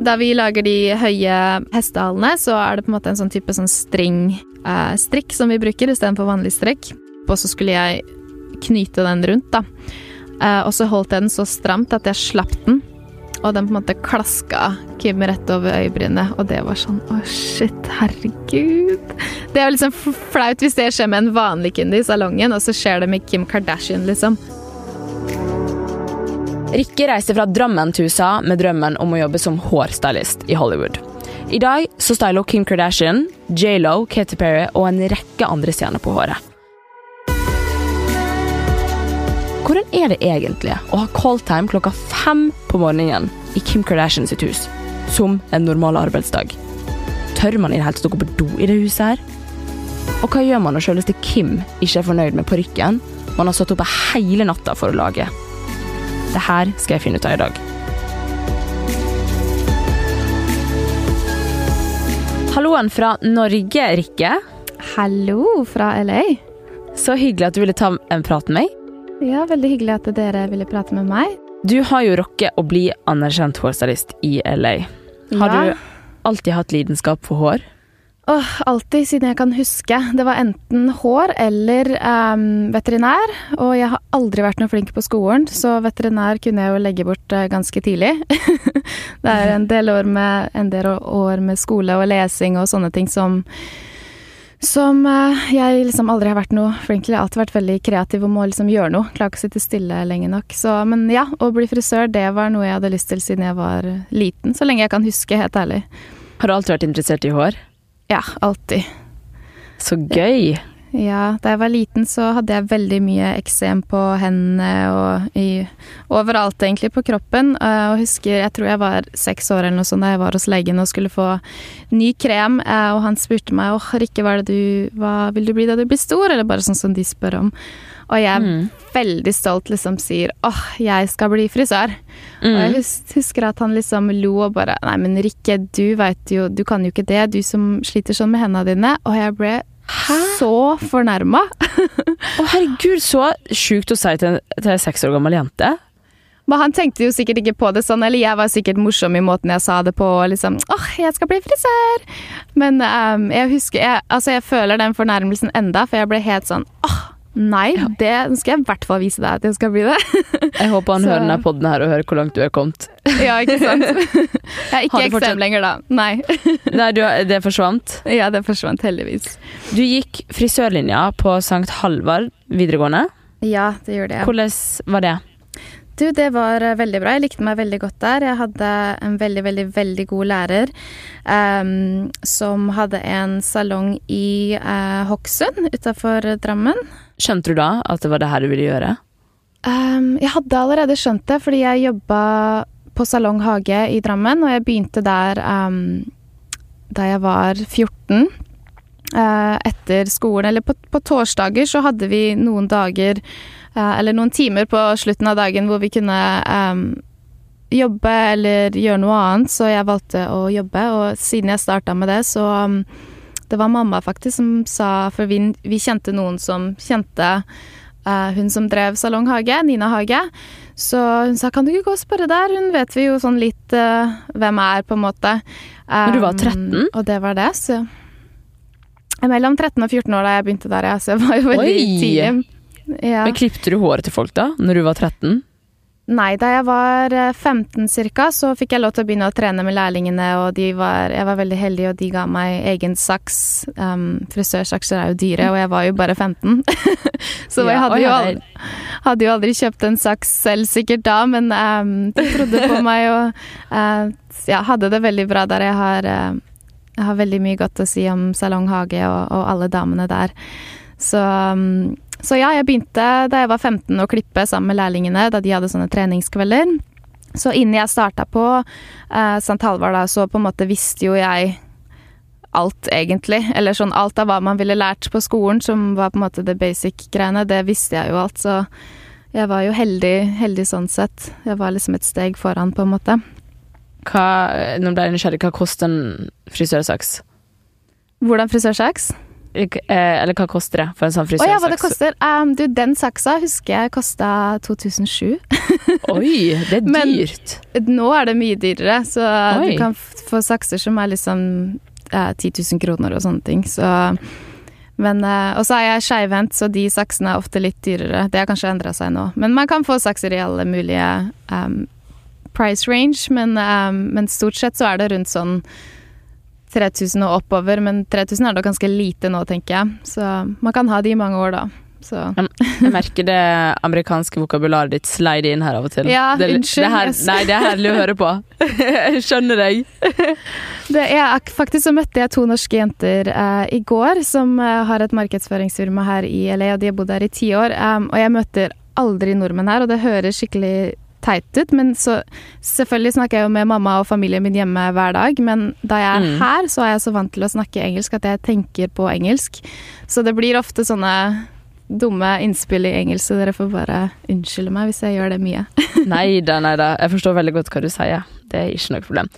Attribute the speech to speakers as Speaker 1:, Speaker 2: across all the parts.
Speaker 1: Da vi lager de høye hestehalene, så er det på en måte en sånn type sånn string-strikk eh, som vi bruker istedenfor vanlig strekk. Og så skulle jeg knyte den rundt, da. Eh, og så holdt jeg den så stramt at jeg slapp den. Og den på en måte klaska Kim rett over øyebrynet, og det var sånn Å, shit, herregud. Det er jo liksom flaut hvis det skjer med en vanlig kunde i salongen, og så skjer det med Kim Kardashian, liksom.
Speaker 2: Rikke reiser fra drømmen til USA med drømmen om å jobbe som hårstylist i Hollywood. I dag så styler Kim Kardashian, J.Lo, Katy Perry og en rekke andre stjerner på håret. Hvordan er det egentlig å ha calltime klokka fem på morgenen i Kim Kardashian sitt hus, som en normal arbeidsdag? Tør man i det hele tatt å gå på do i det huset her? Og hva gjør man når selveste Kim ikke er fornøyd med parykken man har stått oppe hele natta for å lage? Det her skal jeg finne ut av i dag. Halloen fra Norge, Rikke.
Speaker 1: Hallo fra LA.
Speaker 2: Så hyggelig at du ville ta en prat med meg.
Speaker 1: Ja, veldig hyggelig at dere ville prate med meg.
Speaker 2: Du har jo rocket å bli anerkjent hårstylist i LA. Har
Speaker 1: Ja.
Speaker 2: du alltid hatt lidenskap for hår?
Speaker 1: Åh, alltid siden jeg kan huske. Det var enten hår eller um, veterinær. Og jeg har aldri vært noe flink på skolen, så veterinær kunne jeg jo legge bort uh, ganske tidlig. det er en del, år med, en del år med skole og lesing og sånne ting som som eh, jeg liksom aldri har vært noe flink til. Jeg har alltid vært veldig kreativ og må liksom gjøre noe. Klarer ikke å sitte stille lenge nok. Så, men ja, å bli frisør, det var noe jeg hadde lyst til siden jeg var liten. Så lenge jeg kan huske, helt ærlig.
Speaker 2: Har du alltid vært interessert i hår?
Speaker 1: Ja, alltid.
Speaker 2: Så gøy.
Speaker 1: Ja, da jeg var liten så hadde jeg veldig mye eksem på hendene og i, overalt egentlig på kroppen. Eh, Og husker, jeg tror jeg var seks år eller noe sånt da jeg var hos legen og skulle få ny krem, eh, og han spurte meg åh, Rikke, hva, det du, hva vil du bli da du blir stor, eller bare sånn som de spør om. Og jeg
Speaker 2: Mm.
Speaker 1: veldig stolt liksom sier åh, jeg skal bli frisør. Og jeg
Speaker 2: Mm.
Speaker 1: husker at han liksom lo og bare Nei, men Rikke, du veit jo Du kan jo ikke det, du som sliter sånn med hendene dine. Og jeg ble så fornærma.
Speaker 2: Å herregud, så sjukt å si til ei seks år gammel jente.
Speaker 1: Men han tenkte jo sikkert ikke på det sånn, eller jeg var sikkert morsom i måten jeg sa det på, liksom åh, jeg skal bli frisør. Men um, jeg husker jeg, Altså, jeg føler den fornærmelsen enda, for jeg ble helt sånn åh, nei, det skal jeg i hvert fall vise deg at jeg skal bli det.
Speaker 2: Jeg håper han
Speaker 1: Så-
Speaker 2: hører denne podden her og hører hvor langt du er kommet.
Speaker 1: ja, ikke sant? Jeg er ikke
Speaker 2: fortsatt-
Speaker 1: lenger, da. Nei.
Speaker 2: Nei, du, det forsvant.
Speaker 1: Ja, det forsvant heldigvis.
Speaker 2: Du gikk frisørlinja på St. Halvard videregående.
Speaker 1: Ja, det gjorde jeg.
Speaker 2: Hvordan var det?
Speaker 1: Du, det var eh, veldig bra. Jeg likte meg veldig godt der. Jeg hadde en veldig, veldig, veldig god lærer um, som hadde en salong i uh, Hokksund utafor Drammen.
Speaker 2: Skjønte du da at det var det her du ville gjøre?
Speaker 1: Um, jeg hadde allerede skjønt det, fordi jeg jobba på Salong Hage i Drammen, og jeg begynte der um, da jeg var 14. Uh, etter skolen, eller på, på torsdager, så hadde vi noen dager eh, Eller noen timer på slutten av dagen hvor vi kunne um, jobbe eller gjøre noe annet, så jeg valgte å jobbe. Og siden jeg starta med det, så um, Det var mamma faktisk som sa For vi, vi kjente noen som kjente uh, hun som drev Salong Hage, Nina Hage. Så hun sa kan du ikke gå og spørre der, hun vet vi jo sånn litt uh, hvem er, på en måte.
Speaker 2: Men du var
Speaker 1: Um,
Speaker 2: 13?
Speaker 1: Og det var det, så Mellom 13 og 14 år da jeg begynte der, ja, så jeg var jo veldig tidlig. Ja.
Speaker 2: Men Klippte du håret til folk da, når du var 13?
Speaker 1: Nei, da jeg var eh, 15 cirka, så fikk jeg lov til å begynne å trene med lærlingene, og de var, jeg var veldig heldig, og de ga meg egen saks. Um, frisørsakser er jo dyre, og jeg var jo bare 15. så
Speaker 2: Ja,
Speaker 1: jeg hadde jo, aldri, hadde jo aldri kjøpt en saks selv sikkert da, men um, de trodde på meg, og uh, ja, hadde det veldig bra der. Jeg har, uh, jeg har veldig mye godt å si om Salong Hage og, og alle damene der. Så um, så ja, jeg begynte da jeg var 15 å klippe sammen med lærlingene, da de hadde sånne treningskvelder. Så innen jeg starta på eh, St. Halvard, da, så på en måte visste jo jeg alt, egentlig. Eller sånn alt av hva man ville lært på skolen, som var på en måte det basic-greiene, det visste jeg jo alt. Så jeg var jo heldig, heldig sånn sett. Jeg var liksom et steg foran, på en måte.
Speaker 2: Hva, nå ble jeg nysgjerrig, hva koster en frisørsaks?
Speaker 1: Hvordan frisørsaks?
Speaker 2: Eh, eller hva koster det for en sånn
Speaker 1: Å ja, hva det koster? Um, du, den saksa husker jeg kosta 2007.
Speaker 2: Oi, det er
Speaker 1: Men-
Speaker 2: dyrt.
Speaker 1: Nå er det mye dyrere, så
Speaker 2: Oi.
Speaker 1: du kan få sakser som er liksom eh, 10 000 kroner og sånne ting. Så men, eh, og så er jeg skeivhendt, så de saksene er ofte litt dyrere. Det har kanskje endra seg nå. Men man kan få sakser i alle mulige um, price range, men, um, men stort sett så er det rundt sånn 3000 og oppover. Men 3000 er da ganske lite nå, tenker jeg. Så man kan ha de i mange år, da. Så
Speaker 2: Jeg merker det amerikanske vokabularet ditt slide inn her av og til.
Speaker 1: Ja,
Speaker 2: det,
Speaker 1: unnskyld,
Speaker 2: Det her, nei, det er herlig å høre på. Jeg skjønner deg.
Speaker 1: Det er, faktisk så møtte jeg to norske jenter eh, i går som eh, har et markedsføringsfirma her i LA, og de har bodd her i ti år. Um, og jeg møter aldri nordmenn her, og det høres skikkelig teit ut, men så Selvfølgelig snakker jeg jo med mamma og familien min hjemme hver dag, men da jeg er
Speaker 2: Mm.
Speaker 1: her, så er jeg så vant til å snakke engelsk at jeg tenker på engelsk. Så det blir ofte sånne dumme innspill i engelsk, så dere får bare unnskylde meg hvis jeg gjør det mye.
Speaker 2: Nei da, nei da. Jeg forstår veldig godt hva du sier. Det er ikke noe problem.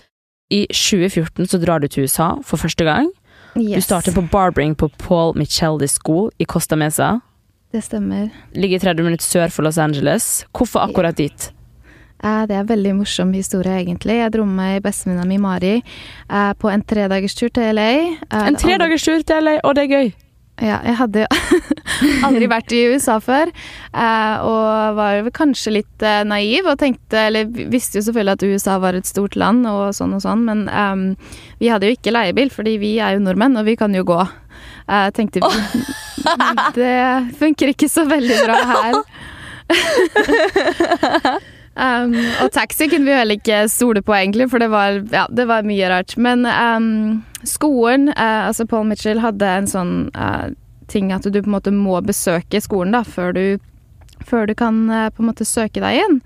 Speaker 2: I 2014 så drar du til USA for første gang. Du starter på barbering på Paul Michelli School i Costa Mesa.
Speaker 1: Det stemmer.
Speaker 2: Ligger 30 minutter sør for Los Angeles. Hvorfor akkurat dit?
Speaker 1: Eh, Det er en veldig morsom historie, egentlig. Jeg dro med bestevenninna mi Mari eh, på en tredagerstur til LA. Eh,
Speaker 2: En tredagerstur til LA, og det er gøy.
Speaker 1: Ja, jeg hadde jo aldri vært i USA før, og var kanskje litt naiv og tenkte Eller visste jo selvfølgelig at USA var et stort land og sånn og sånn, men um, vi hadde jo ikke leiebil, fordi vi er jo nordmenn, og vi kan jo gå. Eh, tenkte vi. Det funker ikke så veldig bra her. Um, og taxi kunne vi heller ikke stole på, egentlig, for det var, ja, det var mye rart. Men um, skolen, uh, altså Paul Mitchell, hadde en sånn uh, ting at du på en måte må besøke skolen da, før du, før du kan eh, på en måte søke deg inn.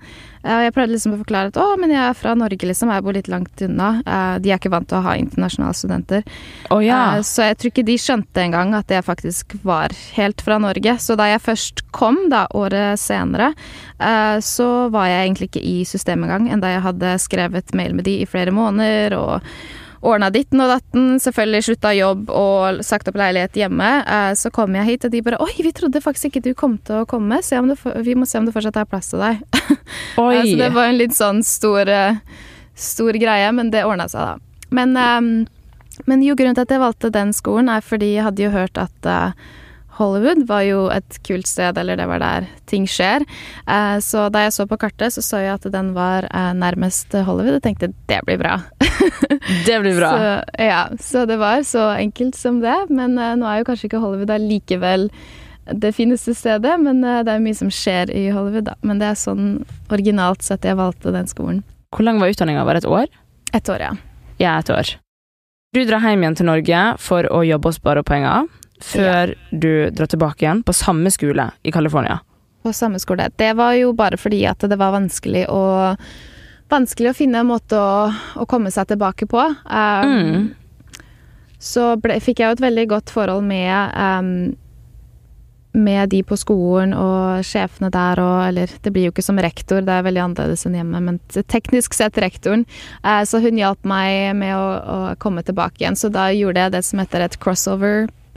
Speaker 1: Eh, og jeg prøvde liksom å forklare at å, men jeg er fra Norge, liksom, jeg bor litt langt unna. Eh, de er ikke vant til å ha internasjonale studenter.
Speaker 2: Oh, ja.
Speaker 1: Så jeg tror ikke de skjønte engang at jeg faktisk var helt fra Norge. Så da jeg først kom, da, året senere, så var jeg egentlig ikke i systemet engang, enda jeg hadde skrevet mail med de i flere måneder og ordna ditten og datten, selvfølgelig slutta jobb og sagt opp leilighet hjemme. Eh, Så kom jeg hit, og de bare 'Oi, vi trodde faktisk ikke du kom til å komme. Se om du, vi må se om det fortsatt er plass til deg'. Eh, Så det var en litt sånn stor, eh, stor greie, men det ordna seg, da. Men, men jo, grunnen til at jeg valgte den skolen, er fordi jeg hadde jo hørt at Hollywood var jo et kult sted, eller det var der ting skjer. Eh, så da jeg så på kartet, så så jeg at den var eh, nærmest Hollywood, og tenkte det blir bra.
Speaker 2: Det blir bra.
Speaker 1: Så, ja, så det var så enkelt som det. Men eh, nå er jo kanskje ikke Hollywood allikevel det fineste stedet, men det er mye som skjer i Hollywood, da. Men det er sånn originalt sett jeg valgte den skolen.
Speaker 2: Hvor lang var utdanninga? Var det et år?
Speaker 1: Et år, ja.
Speaker 2: Ja, et år. Du drar hjem igjen til Norge for å jobbe og spare opp penger, før du drar tilbake igjen på samme skole i California.
Speaker 1: På samme skole. Det var jo bare fordi at det var vanskelig å Vanskelig å finne en måte å, å komme seg tilbake på. Um,
Speaker 2: Mm.
Speaker 1: Så ble, fikk jeg jo et veldig godt forhold med um, med de på skolen og sjefene der og Eller det blir jo ikke som rektor, det er veldig annerledes enn hjemme, men teknisk sett rektoren. Eh, så hun hjalp meg med å, å komme tilbake igjen. Så da gjorde jeg det som heter et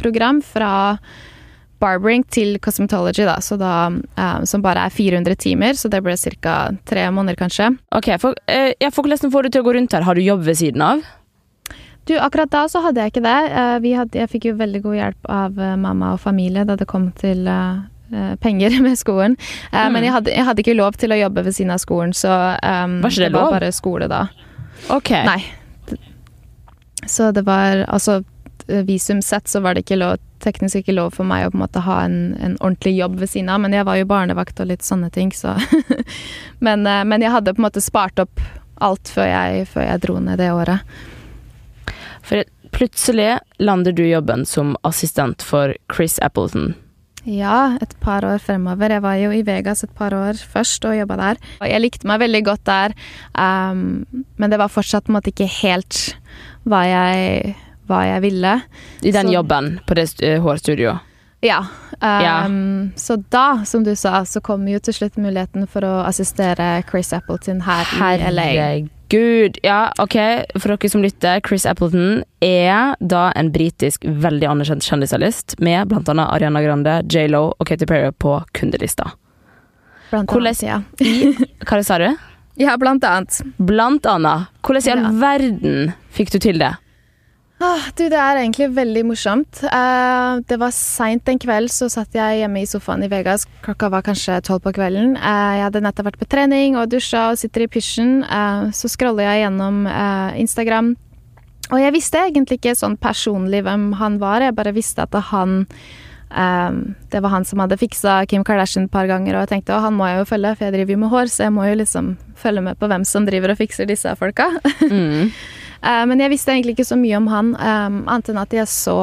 Speaker 1: crossover-program fra barbering til cosmetology, da. Så da, um, som bare er 400 timer, så det ble ca. tre måneder, kanskje.
Speaker 2: Ok, for, uh, ja, for Hvordan får du til å gå rundt her? Har du jobb ved siden av?
Speaker 1: Du, akkurat da så hadde jeg ikke det. Eh, Vi hadde, jeg fikk jo veldig god hjelp av eh, mamma og familie da det kom til eh, eh, penger med skolen. Eh,
Speaker 2: Mm.
Speaker 1: Men jeg hadde, jeg hadde ikke lov til å jobbe ved siden av skolen, så um,
Speaker 2: Var ikke det
Speaker 1: var
Speaker 2: lov?
Speaker 1: bare skole da.
Speaker 2: Ok.
Speaker 1: Nei. Så det var Altså, eh, visum sett så var det ikke lov, teknisk ikke lov for meg å på en måte ha en, en ordentlig jobb ved siden av, men jeg var jo barnevakt og litt sånne ting, så men, eh, men jeg hadde på en måte spart opp alt før jeg, før jeg dro ned det året.
Speaker 2: For plutselig lander du jobben som assistent for Chris Appleton.
Speaker 1: Ja, et par år fremover. Jeg var jo i Vegas et par år først og jobba der. Og jeg likte meg veldig godt der, um, men det var fortsatt på en måte ikke helt hva jeg, hva jeg ville.
Speaker 2: I den
Speaker 1: Så-
Speaker 2: jobben på det st- hårstudioet.
Speaker 1: Ja. Um, Så da, som du sa, så kom jo til slutt muligheten for å assistere Chris Appleton her i LA.
Speaker 2: Herregud. Ja, OK, for dere som lytter, Chris Appleton er da en britisk veldig anerkjent kjendisartist med annet Ariana Grande, J.Lo og Katy Perry på kundelista.
Speaker 1: Blant annet, ja.
Speaker 2: Hva sa du?
Speaker 1: ja, blant annet.
Speaker 2: Blant annet. Hvordan i all verden fikk du til det?
Speaker 1: Ah, du, det er egentlig veldig morsomt. Uh, det var seint en kveld, så satt jeg hjemme i sofaen i Vegas. Klokka var kanskje tolv på kvelden. Uh, jeg hadde nettopp vært på trening og dusja og sitter i pysjen. Uh, så scroller jeg gjennom Instagram. Og jeg visste egentlig ikke sånn personlig hvem han var. Jeg bare visste at han Det var han som hadde fiksa Kim Kardashian et par ganger, og jeg tenkte å, han må jeg jo følge, for jeg driver jo med hår, så jeg må jo liksom følge med på hvem som driver og fikser disse folka.
Speaker 2: Mm.
Speaker 1: Eh, men jeg visste egentlig ikke så mye om han, um, annet enn at jeg så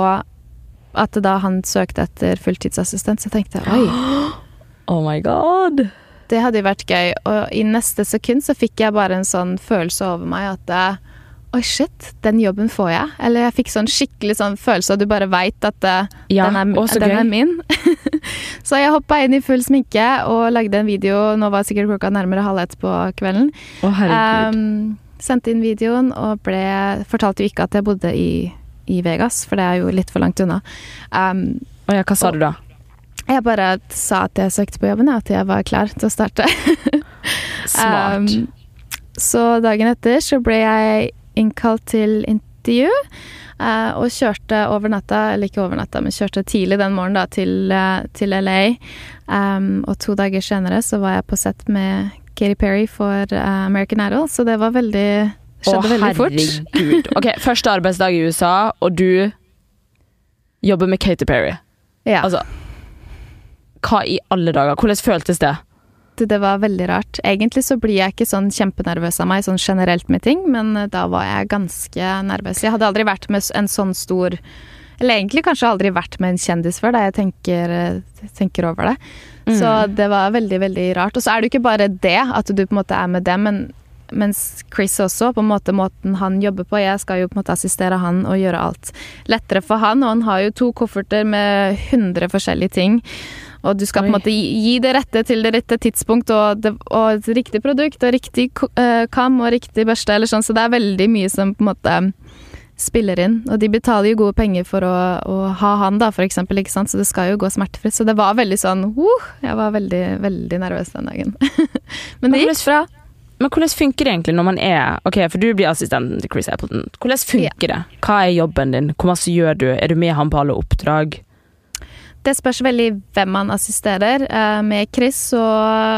Speaker 1: at da han søkte etter fulltidsassistent, så tenkte jeg oi,
Speaker 2: Oh my god.
Speaker 1: det hadde jo vært gøy. Og i neste sekund så fikk jeg bare en sånn følelse over meg at eh, Oi, shit, den jobben får jeg. Eller jeg fikk sånn skikkelig sånn følelse av du bare veit at eh,
Speaker 2: Ja,
Speaker 1: den, er, den er min. så jeg hoppa inn i full sminke og lagde en video. Nå var sikkert klokka nærmere halv ett på kvelden.
Speaker 2: Å, herregud.
Speaker 1: Um, sendte inn videoen og ble Fortalte jo ikke at jeg bodde i, i Vegas, for det er jo litt for langt unna. Um,
Speaker 2: og ja, hva sa du da?
Speaker 1: jeg bare sa at jeg søkte på jobben, ja, at jeg var klar til å starte.
Speaker 2: Smart.
Speaker 1: Um, så dagen etter så ble jeg innkalt til intervju. Uh, og kjørte over natta, eller ikke over natta, men kjørte tidlig den morgenen da, til, uh, til LA. Um, og to dager senere så var jeg på sett med Katy Perry for uh, American Idol, så det var veldig Skjedde
Speaker 2: Å,
Speaker 1: veldig fort.
Speaker 2: herregud. Ok, Første arbeidsdag i USA, og du jobber med Katy Perry.
Speaker 1: Ja.
Speaker 2: Altså Hva i alle dager? Hvordan føltes det?
Speaker 1: det, var veldig rart. Egentlig så blir jeg ikke sånn kjempenervøs av meg sånn generelt med ting, men eh, da var jeg ganske nervøs. Jeg hadde aldri vært med en sånn stor Eller egentlig kanskje aldri vært med en kjendis før, da jeg tenker, eh, tenker over det. Så
Speaker 2: Mm.
Speaker 1: det var veldig, veldig rart. Og så er det jo ikke bare det at du på en måte er med dem, men mens Chris også, på en måte måten han jobber på Jeg skal jo på en måte assistere han og gjøre alt lettere for han, og han har jo to kofferter med 100 forskjellige ting. Og du skal på en måte gi, gi det rette til det rette tidspunkt, og, det, og riktig produkt, og riktig eh, kam og riktig børste, eller sånn. Så det er veldig mye som på en måte spiller inn. Og de betaler jo gode penger for å, å ha han, da, for eksempel, ikke sant. Så det skal jo gå smertefritt. Så det var veldig sånn uh, Jeg var veldig, veldig nervøs den dagen. Men det gikk bra.
Speaker 2: Men hvordan funker det egentlig når man er Ok, for du blir assistenten til Chris Appleton. Hvordan funker det? Hva er jobben din? Hvor masse gjør du? Er du med han på alle oppdrag?
Speaker 1: Det spørs veldig hvem man assisterer. Eh, med Chris så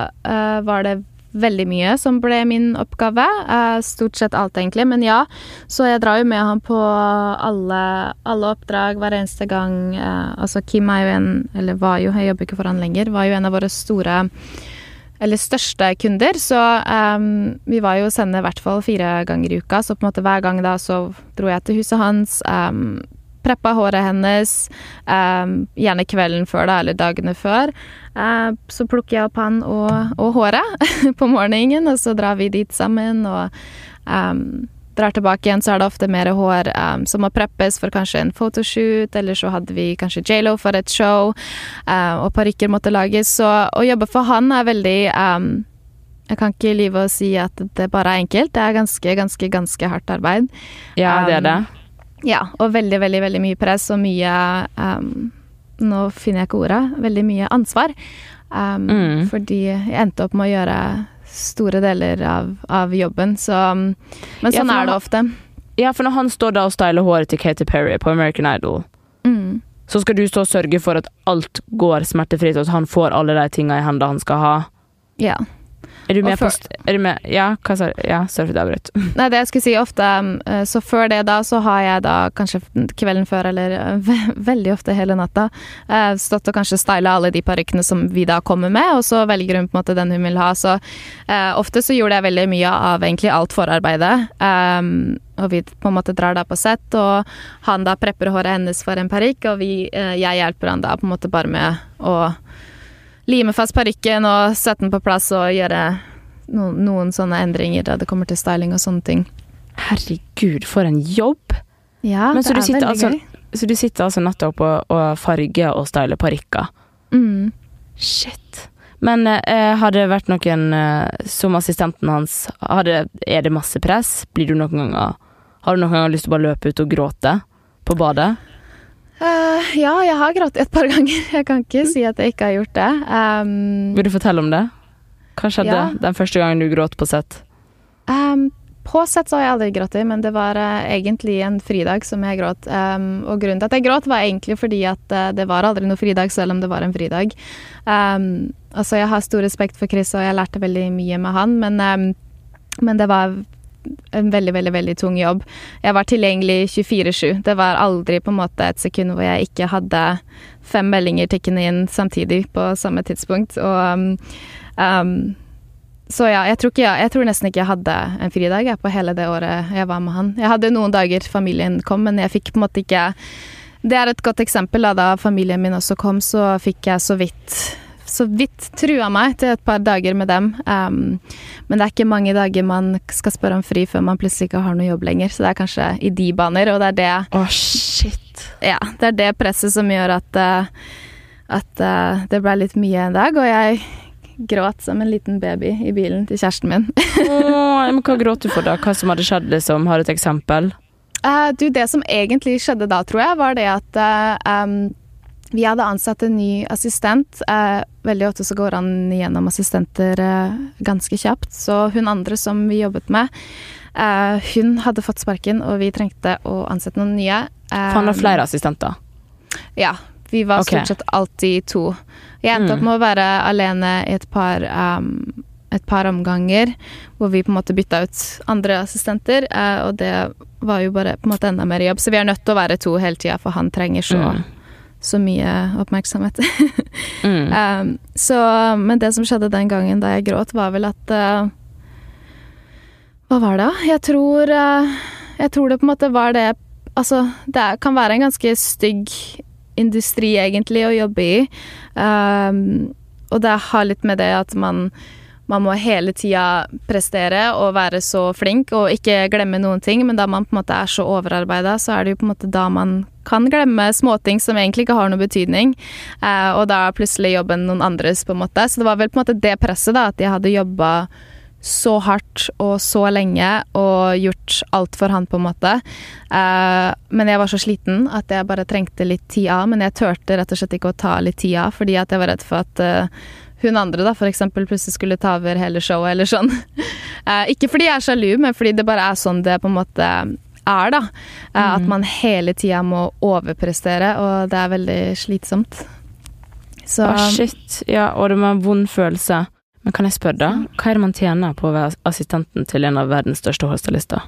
Speaker 1: eh, var det veldig mye som ble min oppgave. Eh, stort sett alt, egentlig. Men ja, så jeg drar jo med han på alle, alle oppdrag hver eneste gang. Eh, altså Kim er jo en Eller var jo, jeg jobber ikke for han lenger. Var jo en av våre store eller største kunder, så um, vi var jo sende i hvert fall fire ganger i uka. Så på en måte hver gang da så dro jeg til huset hans, um, preppa håret hennes, ehm, gjerne kvelden før da, eller dagene før. Eh, så plukker jeg opp han og, og håret på morgenen, og så drar vi dit sammen og ehm, drar tilbake igjen, så er det ofte mer hår ehm, som må preppes for kanskje en photoshoot, eller så hadde vi kanskje J.Lo for et show, eh, og parykker måtte lages. Så å jobbe for han er veldig Jeg kan ikke lyve og si at det bare er enkelt. Det er ganske, ganske, ganske hardt arbeid.
Speaker 2: Ja, det er det.
Speaker 1: Ja, og veldig, veldig, veldig mye press og mye um, Nå finner jeg ikke ordet. Veldig mye ansvar. Um,
Speaker 2: Mm.
Speaker 1: Fordi jeg endte opp med å gjøre store deler av, av jobben, så um, Men sånn
Speaker 2: ja,
Speaker 1: er det ofte.
Speaker 2: Ja, for når han står da og styler håret til Katy Perry på American Idol,
Speaker 1: Mm.
Speaker 2: så skal du stå og sørge for at alt går smertefritt, og at han får alle de tinga i hendene han skal ha.
Speaker 1: Ja.
Speaker 2: Er du med
Speaker 1: før,
Speaker 2: på Er du med Ja, hva sa du? Ja, sorry for jeg avbrøt.
Speaker 1: Nei, det jeg skulle si ofte um, eh, Så før det da, så har jeg da kanskje kvelden før, eller eh, ve veldig ofte hele natta, eh, stått og kanskje styla alle de parykkene som vi da kommer med, og så velger hun på en måte den hun vil ha. Så eh, ofte så gjorde jeg veldig mye av egentlig alt forarbeidet. Um, og vi på en måte drar da på sett, og han da prepper håret hennes for en parykk, og vi, eh, jeg hjelper han da på en måte bare med å lime fast parykken og sette den på plass og gjøre noen, noen sånne endringer da det kommer til styling og sånne ting.
Speaker 2: Herregud, for en jobb!
Speaker 1: Ja,
Speaker 2: Men så
Speaker 1: det
Speaker 2: du
Speaker 1: er
Speaker 2: sitter
Speaker 1: veldig
Speaker 2: altså-
Speaker 1: gøy.
Speaker 2: Så du sitter altså nettopp og, og farger og styler parykker.
Speaker 1: Mm.
Speaker 2: Shit. Men eh, har det vært noen eh, som assistenten hans det, Er det masse press? Blir du noen ganger Har du noen ganger lyst til å bare løpe ut og gråte på badet?
Speaker 1: Eh, ja, jeg har grått et par ganger. Jeg kan ikke si at jeg ikke har gjort det. Um,
Speaker 2: Vil du fortelle om det? Hva skjedde
Speaker 1: Ja.
Speaker 2: den første gangen du gråt på sett?
Speaker 1: um, på sett så har jeg aldri grått, men det var uh, egentlig en fridag som jeg gråt. Um, og grunnen til at jeg gråt, var egentlig fordi at uh, det var aldri noe fridag, selv om det var en fridag. Um, altså, jeg har stor respekt for Chris, og jeg lærte veldig mye med han, men, um, men det var en veldig, veldig veldig tung jobb. Jeg var tilgjengelig 24-7. Det var aldri på en måte et sekund hvor jeg ikke hadde fem meldinger tikkende inn samtidig på samme tidspunkt. Og um, um, så ja, jeg tror, jeg, jeg tror nesten ikke jeg hadde en fridag jeg, på hele det året jeg var med han. Jeg hadde noen dager familien kom, men jeg fikk på en måte ikke Det er et godt eksempel. Da, da familien min også kom, så fikk jeg så vidt så vidt trua meg til et par dager med dem. Um, men det er ikke mange dager man skal spørre om fri før man plutselig ikke har noe jobb lenger. Så det er kanskje i de baner, og det er det,
Speaker 2: Å, shit.
Speaker 1: ja, det, er det presset som gjør at, uh, at uh, det ble litt mye en dag. Og jeg gråt som en liten baby i bilen til kjæresten min.
Speaker 2: Åh, men hva gråt du for, da? Hva som hadde skjedd, liksom? Har du et eksempel?
Speaker 1: Uh, du, det som egentlig skjedde da, tror jeg, var det at em, vi hadde ansatt en ny assistent. Eh, veldig ofte så går han gjennom assistenter eh, ganske kjapt. Så hun andre som vi jobbet med, eh, hun hadde fått sparken, og vi trengte å ansette noen nye.
Speaker 2: For han har flere assistenter.
Speaker 1: Ja. Vi var
Speaker 2: okay.
Speaker 1: stort sett alltid to. Jeg endte
Speaker 2: Mm.
Speaker 1: opp med å være alene i et par, um, et par omganger, hvor vi på en måte bytta ut andre assistenter, eh, og det var jo bare på en måte enda mer jobb. Så vi er nødt til å være to hele tida, for han trenger så,
Speaker 2: Mm.
Speaker 1: Så mye oppmerksomhet.
Speaker 2: Mm.
Speaker 1: um, så, men det som skjedde den gangen da jeg gråt, var vel at uh, Hva var det, da? Jeg tror uh, Jeg tror det på en måte var det Altså, det kan være en ganske stygg industri, egentlig, å jobbe i. Um, og det har litt med det at man man må hele tida prestere og være så flink og ikke glemme noen ting, men da man på en måte er så overarbeida, så er det jo på en måte da man kan glemme småting som egentlig ikke har noen betydning, eh, og da er plutselig jobben noen andres, på en måte. Så det var vel på en måte det presset, da, at jeg hadde jobba så hardt og så lenge og gjort alt for han, på en måte. Eh, men jeg var så sliten at jeg bare trengte litt tid av. Men jeg turte rett og slett ikke å ta litt tid av, fordi at jeg var redd for at eh, hun andre da, for eksempel plutselig skulle ta over hele showet eller sånn. Eh, ikke fordi jeg er sjalu, men fordi det bare er sånn det på en måte er, da. Eh, At man hele tida må overprestere, og det er veldig slitsomt. Så
Speaker 2: oh, shit. Ja, og det var en vond følelse. Men kan jeg spørre, da? Hva er det man tjener på å være assistenten til en av verdens største hostealister?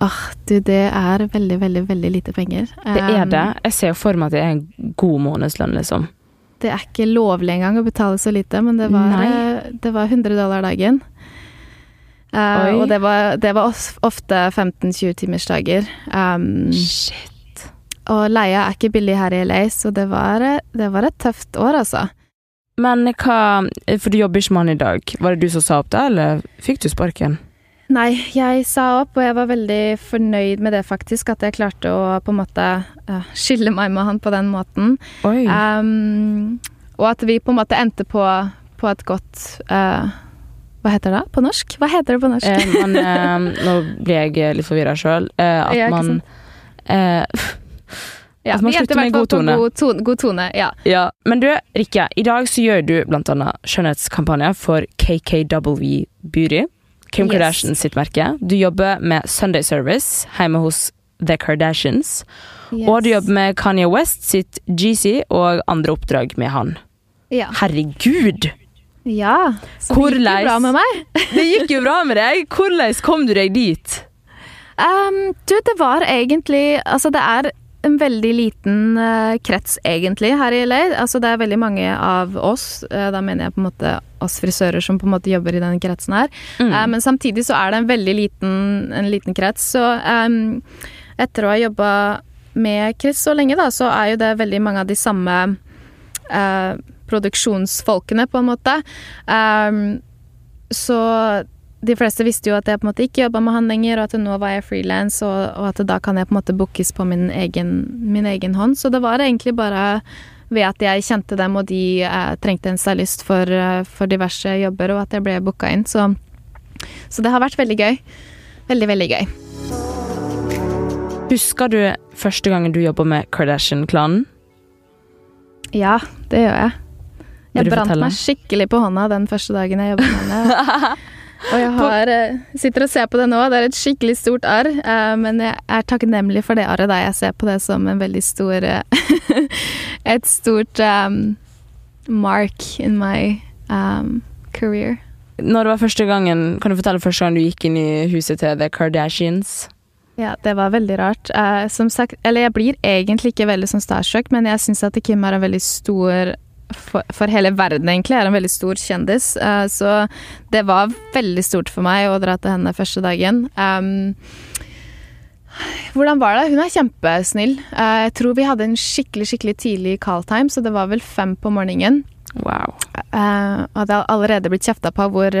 Speaker 1: Åh, oh, du, det er veldig, veldig, veldig lite penger.
Speaker 2: Det er
Speaker 1: Um,
Speaker 2: det. Jeg ser jo for meg at det er en god månedslønn, liksom.
Speaker 1: Det er ikke lovlig engang å betale så lite, men det var, eh, det var 100 dollar dagen.
Speaker 2: Uh,
Speaker 1: og det var, det var ofte 15-20 timersdager. Um,
Speaker 2: Shit.
Speaker 1: og leia er ikke billig her i LA, så det var, eh, det var et tøft år, altså.
Speaker 2: Men hva For du jobber ikke med han i dag. Var det du som sa opp det, eller fikk du sparken?
Speaker 1: Nei, jeg sa opp, og jeg var veldig fornøyd med det, faktisk. At jeg klarte å på en måte eh, skille meg med han på den måten. Um, og at vi på en måte endte på, på et godt uh, Hva heter det på norsk? Hva heter det på norsk?
Speaker 2: Eh, man, eh, nå blir jeg litt forvirra sjøl. Eh, at
Speaker 1: Ja,
Speaker 2: man eh,
Speaker 1: ja,
Speaker 2: at man slutter med
Speaker 1: fall
Speaker 2: god tone.
Speaker 1: god tone. God tone ja.
Speaker 2: Ja. Men du, Rikke, i dag så gjør du blant annet skjønnhetskampanje for KKW Beauty. Kim
Speaker 1: Yes.
Speaker 2: Kardashian sitt merke. Du jobber med Sunday Service hjemme hos The Kardashians. Og du jobber med Kanye West sitt GC og andre oppdrag med han.
Speaker 1: Ja.
Speaker 2: Herregud!
Speaker 1: ja. Så
Speaker 2: Hvor
Speaker 1: det gikk jo bra med meg.
Speaker 2: Det gikk jo bra med deg. Hvordan kom du deg dit?
Speaker 1: Um, du, det var egentlig Altså, det er en veldig liten uh, krets, egentlig, her i LA. Altså, det er veldig mange av oss, uh, da mener jeg på en måte oss frisører som på en måte jobber i denne kretsen her.
Speaker 2: Mm.
Speaker 1: Eh, men samtidig så er det en veldig liten, en liten krets. Så um, etter å ha jobba med Chris så lenge, da, så er jo det veldig mange av de samme eh, produksjonsfolkene, på en måte. Um, så de fleste visste jo at jeg på en måte ikke jobba med han lenger, og at nå var jeg frilans, og, og, at da kan jeg på en måte bookes på min egen, min egen, hånd. Så det var egentlig bare ved at jeg kjente dem, og de eh, trengte en stylist for, eh, for, diverse jobber, og at jeg ble booka inn. Så, så det har vært veldig gøy. Veldig, veldig gøy.
Speaker 2: Husker du første gangen du jobba med Kardashian-klanen?
Speaker 1: Ja, det gjør jeg. Jeg brant meg skikkelig på hånda den første dagen jeg jobbet med henne. Og jeg har, eh, sitter og ser på det nå. Det er et skikkelig stort arr, eh, men jeg er takknemlig for det arret. Jeg ser på det som en veldig stor eh, Et stort um, mark in my um, career.
Speaker 2: Når det var første gangen, Kan du fortelle første gang du gikk inn i huset til The Kardashians?
Speaker 1: Ja, det var veldig rart. Som sagt, eller jeg blir egentlig ikke veldig sånn starstruck, men jeg syns at Kim er en veldig stor for, for, hele verden, egentlig. Jeg Er en veldig stor kjendis. Uh, så det var veldig stort for meg å dra til henne første dagen. Um, hvordan var det? Hun er kjempesnill. Uh, jeg tror vi hadde en skikkelig skikkelig tidlig call time, så det var vel fem på morgenen.
Speaker 2: Wow.
Speaker 1: Uh, og det har allerede blitt kjefta på hvor,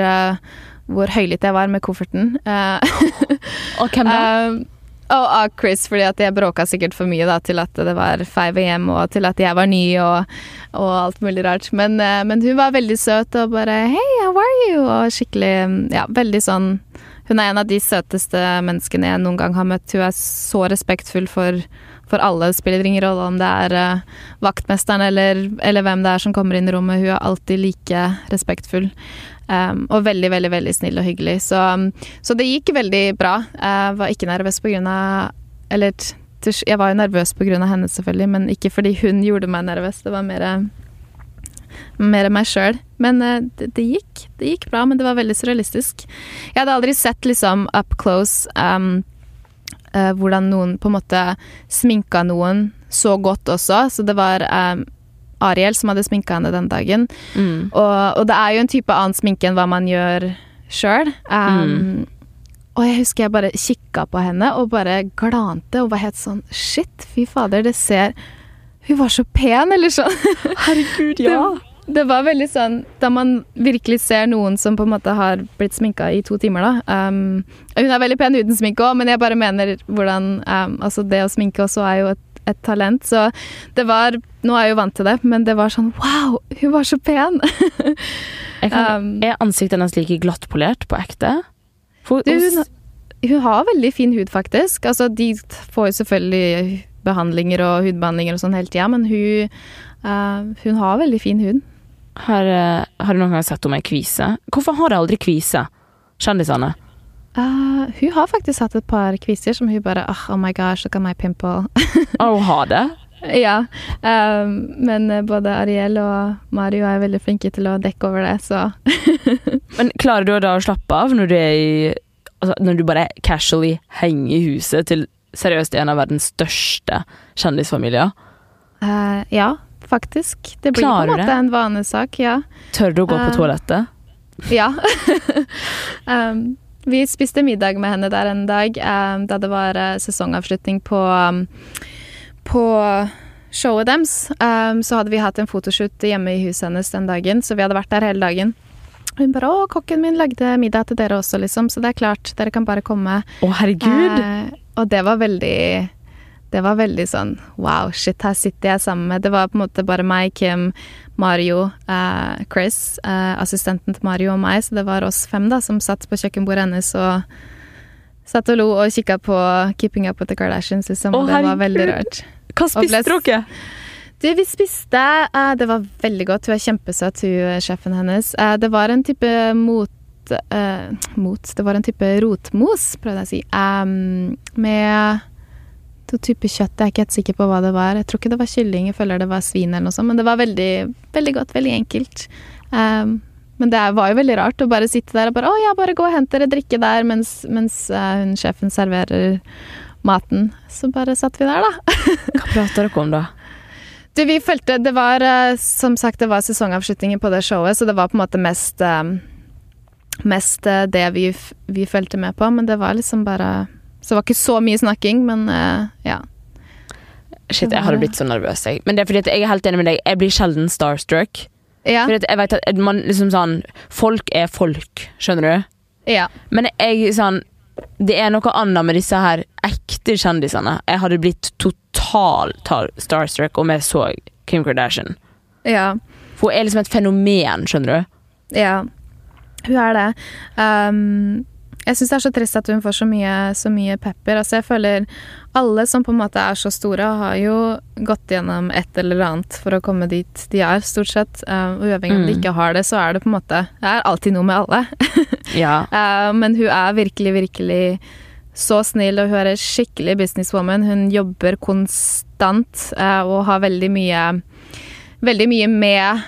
Speaker 1: hvor høylytt jeg var med kofferten.
Speaker 2: og hvem da?
Speaker 1: Og av Chris, fordi at jeg bråka sikkert for mye da, til at det var 5 AM, og til at jeg var ny og, og alt mulig rart. Men, eh, men, hun var veldig søt og bare 'Hei, how are you?' og skikkelig Ja, veldig sånn Hun er en av de søteste menneskene jeg noen gang har møtt. Hun er så respektfull for, for alle. Spiller ingen rolle om det er uh, vaktmesteren eller, eller, hvem det er som kommer inn i rommet. Hun er alltid like respektfull. Um, og veldig, veldig veldig snill og hyggelig. Så, um, så det gikk veldig bra. Jeg var ikke nervøs på grunn av Eller jeg var jo nervøs på grunn av henne, selvfølgelig, men ikke fordi hun gjorde meg nervøs. Det var mer, mer meg sjøl. Men uh, det, det, gikk. Det gikk bra, men det var veldig surrealistisk. Jeg hadde aldri sett liksom up close um, uh, hvordan noen på en måte sminka noen så godt også, så det var um, Ariel som hadde sminka henne den dagen. Mm. Og, og, det er jo en type annen sminke enn hva man gjør sjøl. Um, mm. Og jeg husker jeg bare kikka på henne og bare glante og var helt sånn Shit, fy fader, det ser Hun var så pen, eller sånn.
Speaker 2: Herregud, ja.
Speaker 1: Det, det, var veldig sånn Da man virkelig ser noen som på en måte har blitt sminka i to timer, da. Um, hun er veldig pen uten sminke òg, men jeg bare mener hvordan um, Altså, det å sminke også er jo et et talent. Så det var Nå er jeg jo vant til det, men det var sånn Wow, hun var så pen!
Speaker 2: kan, um, er ansiktet hennes like glattpolert på ekte?
Speaker 1: For, du, hun, hun, har veldig fin hud, faktisk. Altså, de får jo selvfølgelig behandlinger og hudbehandlinger og sånn hele tida, men hun, uh, hun har veldig fin hud.
Speaker 2: Har, uh, har du noen gang sett henne med kvise? Hvorfor har de aldri kvise, kjendisene?
Speaker 1: Uh, hun har faktisk hatt et par kviser som hun bare oh, oh my gosh, look at my pimple.
Speaker 2: oh, hun har det?
Speaker 1: Ja. Um, men både Ariel og Mario er veldig flinke til å dekke over det, så
Speaker 2: Men klarer du da å slappe av når du i altså, Når du bare casually henger i huset til seriøst en av verdens største kjendisfamilier?
Speaker 1: Uh, ja, faktisk. Det blir Klarer på en måte det? en vanesak, ja.
Speaker 2: Tør du å gå på uh, toalettet?
Speaker 1: Ja. um, vi spiste middag med henne der en dag um, da det var uh, sesongavslutning på, um, på showet deres. Um, så hadde vi hatt en fotoshoot hjemme i huset hennes den dagen, så vi hadde vært der hele dagen. Hun bare 'Å, kokken min lagde middag til dere også, liksom, så det er klart, dere kan bare komme'.
Speaker 2: Å, herregud! Uh,
Speaker 1: og det var veldig det var veldig sånn wow, shit, her sitter jeg sammen med Det var på en måte bare meg, Kim, Mario, eh, Chris, eh, assistenten til Mario og meg, så det var oss fem da som satt på kjøkkenbordet hennes og satt og lo og kikka på Keeping Up With The Kardashians, liksom.
Speaker 2: Å,
Speaker 1: det var veldig rart.
Speaker 2: Hva spiste dere?
Speaker 1: Du, vi spiste eh, Det var veldig godt. Hun er kjempesøt, hun sjefen hennes. det var en type mot mot Det var en type rotmos, prøvde jeg å si, um, med to typer kjøtt. Jeg er ikke helt sikker på hva det var. Jeg tror ikke det var kylling, jeg føler det var svin eller noe sånt, men det var veldig, veldig godt, veldig enkelt. Um, men det var jo veldig rart å bare sitte der og bare 'Å ja, bare gå og hent dere drikke der', mens, mens uh, hun sjefen serverer maten. Så bare satt vi der, da.
Speaker 2: Hva prater dere om da?
Speaker 1: Du, vi følte Det var uh, som sagt det var sesongavslutningen på det showet, så det var på en måte mest uh, Mest det vi, vi fulgte med på, men det var liksom bare så det var ikke så mye snakking, men uh, ja.
Speaker 2: Shit, jeg hadde blitt så nervøs, jeg. Men det er fordi jeg er helt enig med deg. Jeg blir sjelden starstruck. Ja. Fordi jeg vet at man liksom sånn Folk er folk, skjønner du?
Speaker 1: Ja.
Speaker 2: Men jeg sånn Det er noe annet med disse her ekte kjendisene. Jeg hadde blitt totalt starstruck om jeg så Kim Kardashian.
Speaker 1: Ja.
Speaker 2: For hun er liksom et fenomen, skjønner du.
Speaker 1: Ja, hun er det. Um, jeg syns det er så trist at hun får så mye, så mye pepper. Altså, jeg føler alle som på en måte er så store, har jo gått gjennom et eller annet for å komme dit de er, stort sett. Uh, uavhengig om de
Speaker 2: Mm.
Speaker 1: ikke har det, så er det på en måte Det er alltid noe med alle.
Speaker 2: Ja.
Speaker 1: Uh, men hun er virkelig, virkelig så snill, og hun er en skikkelig businesswoman. Hun jobber konstant uh, og har veldig mye Veldig mye med.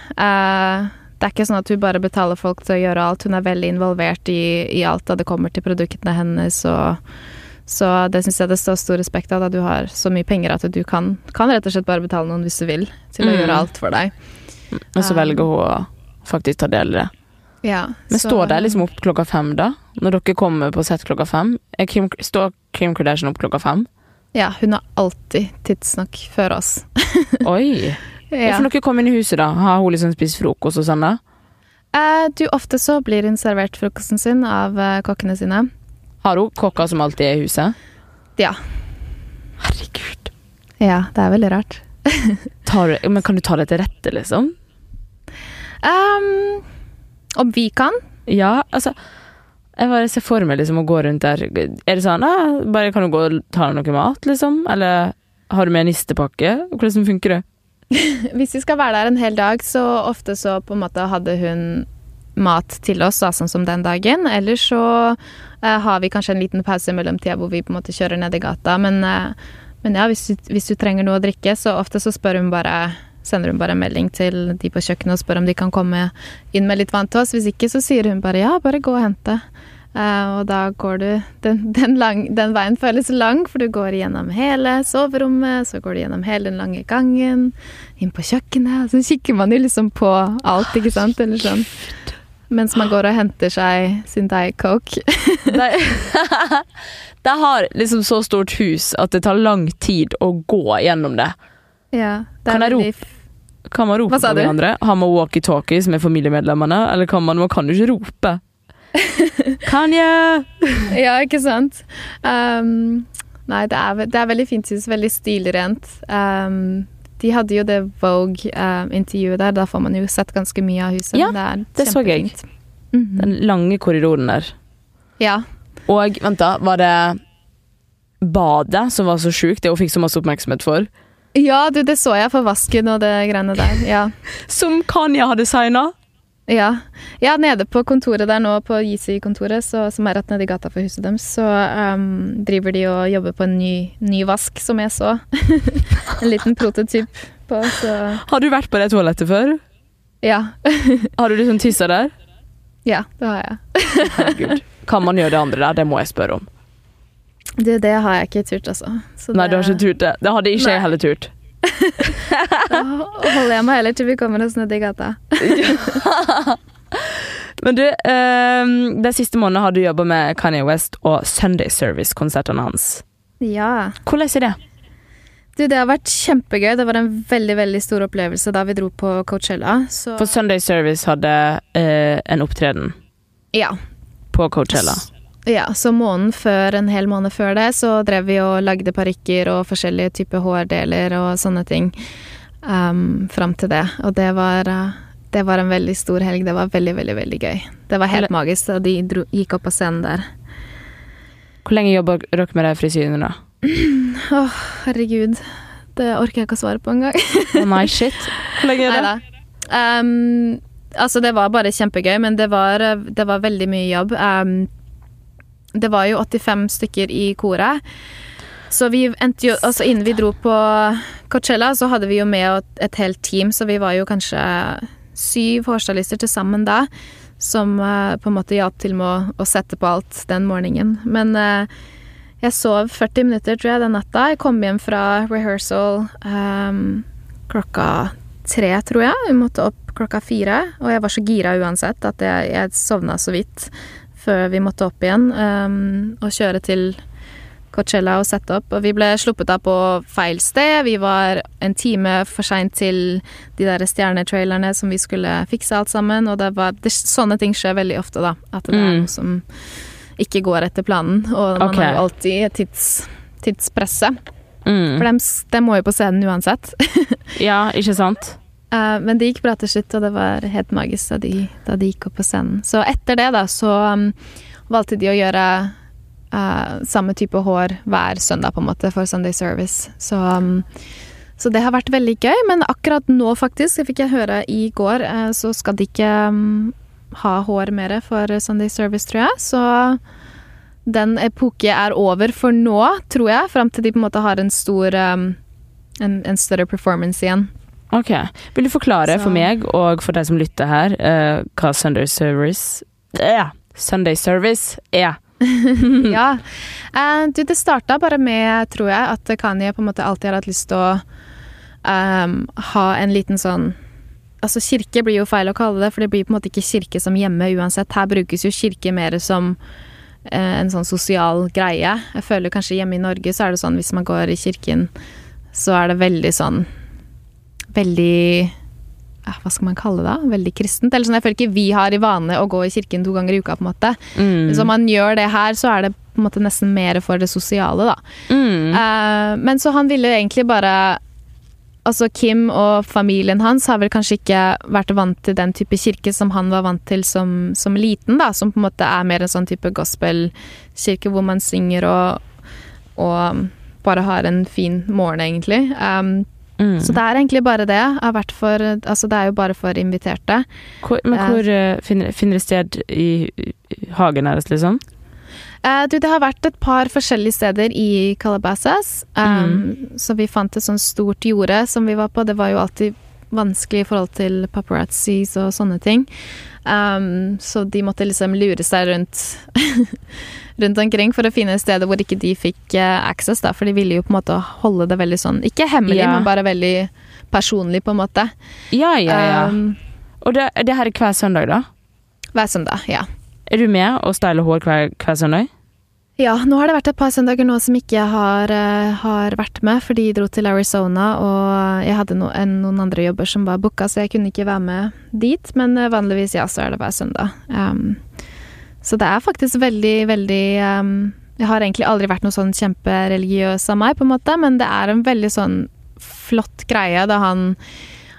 Speaker 1: Det er ikke sånn at hun bare betaler folk til å gjøre alt. Hun er veldig involvert i, i alt da det kommer til produktene hennes. Og, så det syns jeg det står stor respekt av, at du har så mye penger at du kan, kan rett og slett bare betale noen hvis du vil, til å
Speaker 2: Mm.
Speaker 1: gjøre alt for deg.
Speaker 2: Og så velger hun å faktisk ta del i det.
Speaker 1: Ja,
Speaker 2: Men
Speaker 1: så-
Speaker 2: står de liksom opp klokka fem, da? Når dere kommer på sett klokka fem? Er Kim, står Kim Kardashian opp klokka fem?
Speaker 1: Ja, hun er alltid tidsnok før oss.
Speaker 2: Oi!
Speaker 1: Ja.
Speaker 2: For når dere kommer inn i huset, da, har hun liksom spist frokost og sånn? da?
Speaker 1: Eh, du, ofte så blir hun servert frokosten sin av eh, kokkene sine.
Speaker 2: Har hun kokker som alltid er i huset?
Speaker 1: Ja.
Speaker 2: Herregud.
Speaker 1: Ja, det er veldig rart.
Speaker 2: Tar du, men kan du ta det til rette, liksom?
Speaker 1: Um, om vi kan?
Speaker 2: Ja, altså Jeg bare ser for meg liksom å gå rundt der. Er det sånn bare kan du gå og ta deg noe mat, liksom? Eller har du med nistepakke? Hvordan funker det?
Speaker 1: Hvis vi skal være der en hel dag, så ofte så på en måte hadde hun mat til oss, da, sånn som den dagen. Eller så eh, har vi kanskje en liten pause i mellomtida hvor vi på en måte kjører ned i gata. Men, eh, men ja, hvis hvis du trenger noe å drikke, så ofte så spør hun bare Sender hun bare en melding til de på kjøkkenet og spør om de kan komme inn med litt vann til oss. Hvis ikke, så sier hun bare ja, bare gå og hente. Eh, og da går du den, den, lang, den veien føles lang, for du går gjennom hele soverommet, så går du gjennom hele den lange gangen, inn på kjøkkenet, og så kikker man jo liksom på alt, ikke sant? Eller sånn. Mens man går og henter seg sin Diet Coke.
Speaker 2: det de har liksom så stort hus at det tar lang tid å gå gjennom det.
Speaker 1: ja, det
Speaker 2: Kan jeg
Speaker 1: rope,
Speaker 2: Kan man rope på hverandre? Har man walkietalkies med familiemedlemmene? Eller kan man, man kan jo ikke rope. Kanye!
Speaker 1: Ja, ikke sant? Um, nei, det er, det er veldig fint hus, veldig stilrent. Um, de hadde jo det Vogue-intervjuet der, da får man jo sett ganske mye av huset.
Speaker 2: Ja,
Speaker 1: men
Speaker 2: det så jeg.
Speaker 1: Mm -hmm.
Speaker 2: Den lange korridoren der.
Speaker 1: Ja.
Speaker 2: Og vent, da. Var det badet som var så sjukt, det hun fikk så masse oppmerksomhet for?
Speaker 1: ja, du, det så jeg for vasken og det greiene der. Ja.
Speaker 2: Som Kanye har designa!
Speaker 1: Ja. ja, nede på kontoret der nå, på Yeezy-kontoret, som er rett nede i gata for huset deres, så um, driver de og jobber på en ny, ny vask, som jeg så. en liten prototyp på, så
Speaker 2: Har du vært på det toalettet før?
Speaker 1: ja.
Speaker 2: Har du liksom tissa der?
Speaker 1: ja, det har jeg.
Speaker 2: Herregud. Kan man gjøre det andre der? Det må jeg spørre om.
Speaker 1: Du, det har jeg ikke turt, altså. Så
Speaker 2: Nei, du har ikke turt det. Det hadde ikke
Speaker 1: Nei.
Speaker 2: jeg heller turt.
Speaker 1: Da holder jeg meg heller til vi kommer oss ned i gata.
Speaker 2: Men du, um, den siste måneden har du jobba med Kanye West og Sunday Service-konsertene hans.
Speaker 1: Ja.
Speaker 2: Hvordan er det?
Speaker 1: Du, det har vært kjempegøy. Det var en veldig veldig stor opplevelse da vi dro på Coachella. Så
Speaker 2: For Sunday Service hadde uh, en opptreden
Speaker 1: ja.
Speaker 2: på Coachella.
Speaker 1: Ja. Så måneden før, en hel måned før det, så drev vi og lagde parykker og forskjellige typer hårdeler og sånne ting um, fram til det. Og det var uh, det var en veldig stor helg. Det var veldig, veldig veldig gøy. Det var helt magisk da de dro, gikk opp på scenen der.
Speaker 2: Hvor lenge jobba dere med de frisyrene, da?
Speaker 1: Åh, herregud. Det orker jeg ikke å svare på engang.
Speaker 2: oh, nei, shit. Hvor lenge er det?
Speaker 1: Um, altså, det var bare kjempegøy, men det var, det var veldig mye jobb. Um, det var jo 85 stykker i koret. Så vi endte jo Altså, innen vi dro på Coachella, så hadde vi jo med et- helt team, så vi var jo kanskje syv hårstylister til sammen da, som eh, på en måte hjalp til med å, å sette på alt den morgenen. Men eh, jeg sov 40 minutter, tror jeg, den natta. Jeg kom hjem fra rehearsal um, klokka tre, tror jeg. Vi måtte opp klokka fire, og jeg var så gira uansett at jeg, jeg sovna så vidt før vi måtte opp igjen um, og kjøre til, Coachella og sette opp. Og vi ble sluppet av på feil sted. Vi var en time for seint til de der stjernetrailerne som vi skulle fikse alt sammen. Og det var, det, sånne ting skjer veldig ofte, da. At det er
Speaker 2: Mm.
Speaker 1: noe som ikke går etter planen. Og man
Speaker 2: okay.
Speaker 1: har jo alltid et tids, tidspresse.
Speaker 2: Mm.
Speaker 1: For de, de må jo på scenen uansett.
Speaker 2: Ja, ikke sant?
Speaker 1: Eh, men det gikk bra til slutt, og det var helt magisk da de, da de gikk opp på scenen. Så etter det, da, så um, valgte de å gjøre uh, samme type hår hver søndag, på en måte, for Sunday Service. Så, um, så det har vært veldig gøy. Men akkurat nå, faktisk, fikk jeg høre i går, uh, så skal de ikke um, ha hår mer for Sunday Service, tror jeg. Så den epoke er over for nå, tror jeg, fram til de på en måte har en stor um, en, en større performance igjen.
Speaker 2: Ok. Vil du forklare
Speaker 1: Så-
Speaker 2: for meg og for de som lytter her, uh, hva Sunday Service uh, Sunday Service er?
Speaker 1: ja. Uh, du, det starta bare med, tror jeg, at Kanye på en måte alltid har hatt lyst til å um, ha en liten sånn Altså Kirke blir jo feil å kalle det, for det blir på en måte ikke kirke som hjemme uansett. Her brukes jo kirke mer som en sånn sosial greie. Jeg føler kanskje hjemme i Norge så er det sånn hvis man går i kirken, så er det veldig sånn Veldig ja, Hva skal man kalle det? da? Veldig kristent. Eller sånn, jeg føler ikke vi har i vane å gå i kirken to ganger i uka, på en måte.
Speaker 2: Mm.
Speaker 1: om man gjør det her, så er det på en måte nesten mer for det sosiale, da.
Speaker 2: Mm.
Speaker 1: Uh, men så han ville jo egentlig bare Altså Kim og familien hans har vel kanskje ikke vært vant til den type kirke som han var vant til som, som liten, da. Som på en måte er mer en sånn type gospelkirke hvor man synger og, og bare har en fin morgen, egentlig. Um,
Speaker 2: Mm.
Speaker 1: Så det er egentlig bare det. For, altså det er jo bare for inviterte.
Speaker 2: Hvor, men hvor uh, finner, finner det sted i, i hagen deres, liksom?
Speaker 1: Uh, du, det har vært et par forskjellige steder i Calabasas. Um, Så vi fant et sånt stort jorde som vi var på. Det var jo alltid vanskelig i forhold til paparazzis og sånne ting. Um, så de måtte liksom lure seg rundt rundt omkring for å finne steder hvor ikke de fikk eh, access, da. For de ville jo på en måte holde det veldig sånn Ikke hemmelig,
Speaker 2: Ja.
Speaker 1: men bare veldig personlig, på en måte.
Speaker 2: Ja, ja, ja.
Speaker 1: Um,
Speaker 2: og det, det her er hver søndag, da?
Speaker 1: hver søndag, ja.
Speaker 2: Er du med og styler hår hver, hver søndag?
Speaker 1: Ja, nå har det vært et par søndager nå som ikke har, uh, har vært med, for de dro til Arizona, og jeg hadde no, en, noen andre jobber som var booka, så jeg kunne ikke være med dit. Men uh, vanligvis, ja, så er det hver søndag. Um, så det er faktisk veldig, veldig um, Jeg har egentlig aldri vært noe sånn kjempereligiøs av meg, på en måte, men det er en veldig sånn flott greie da han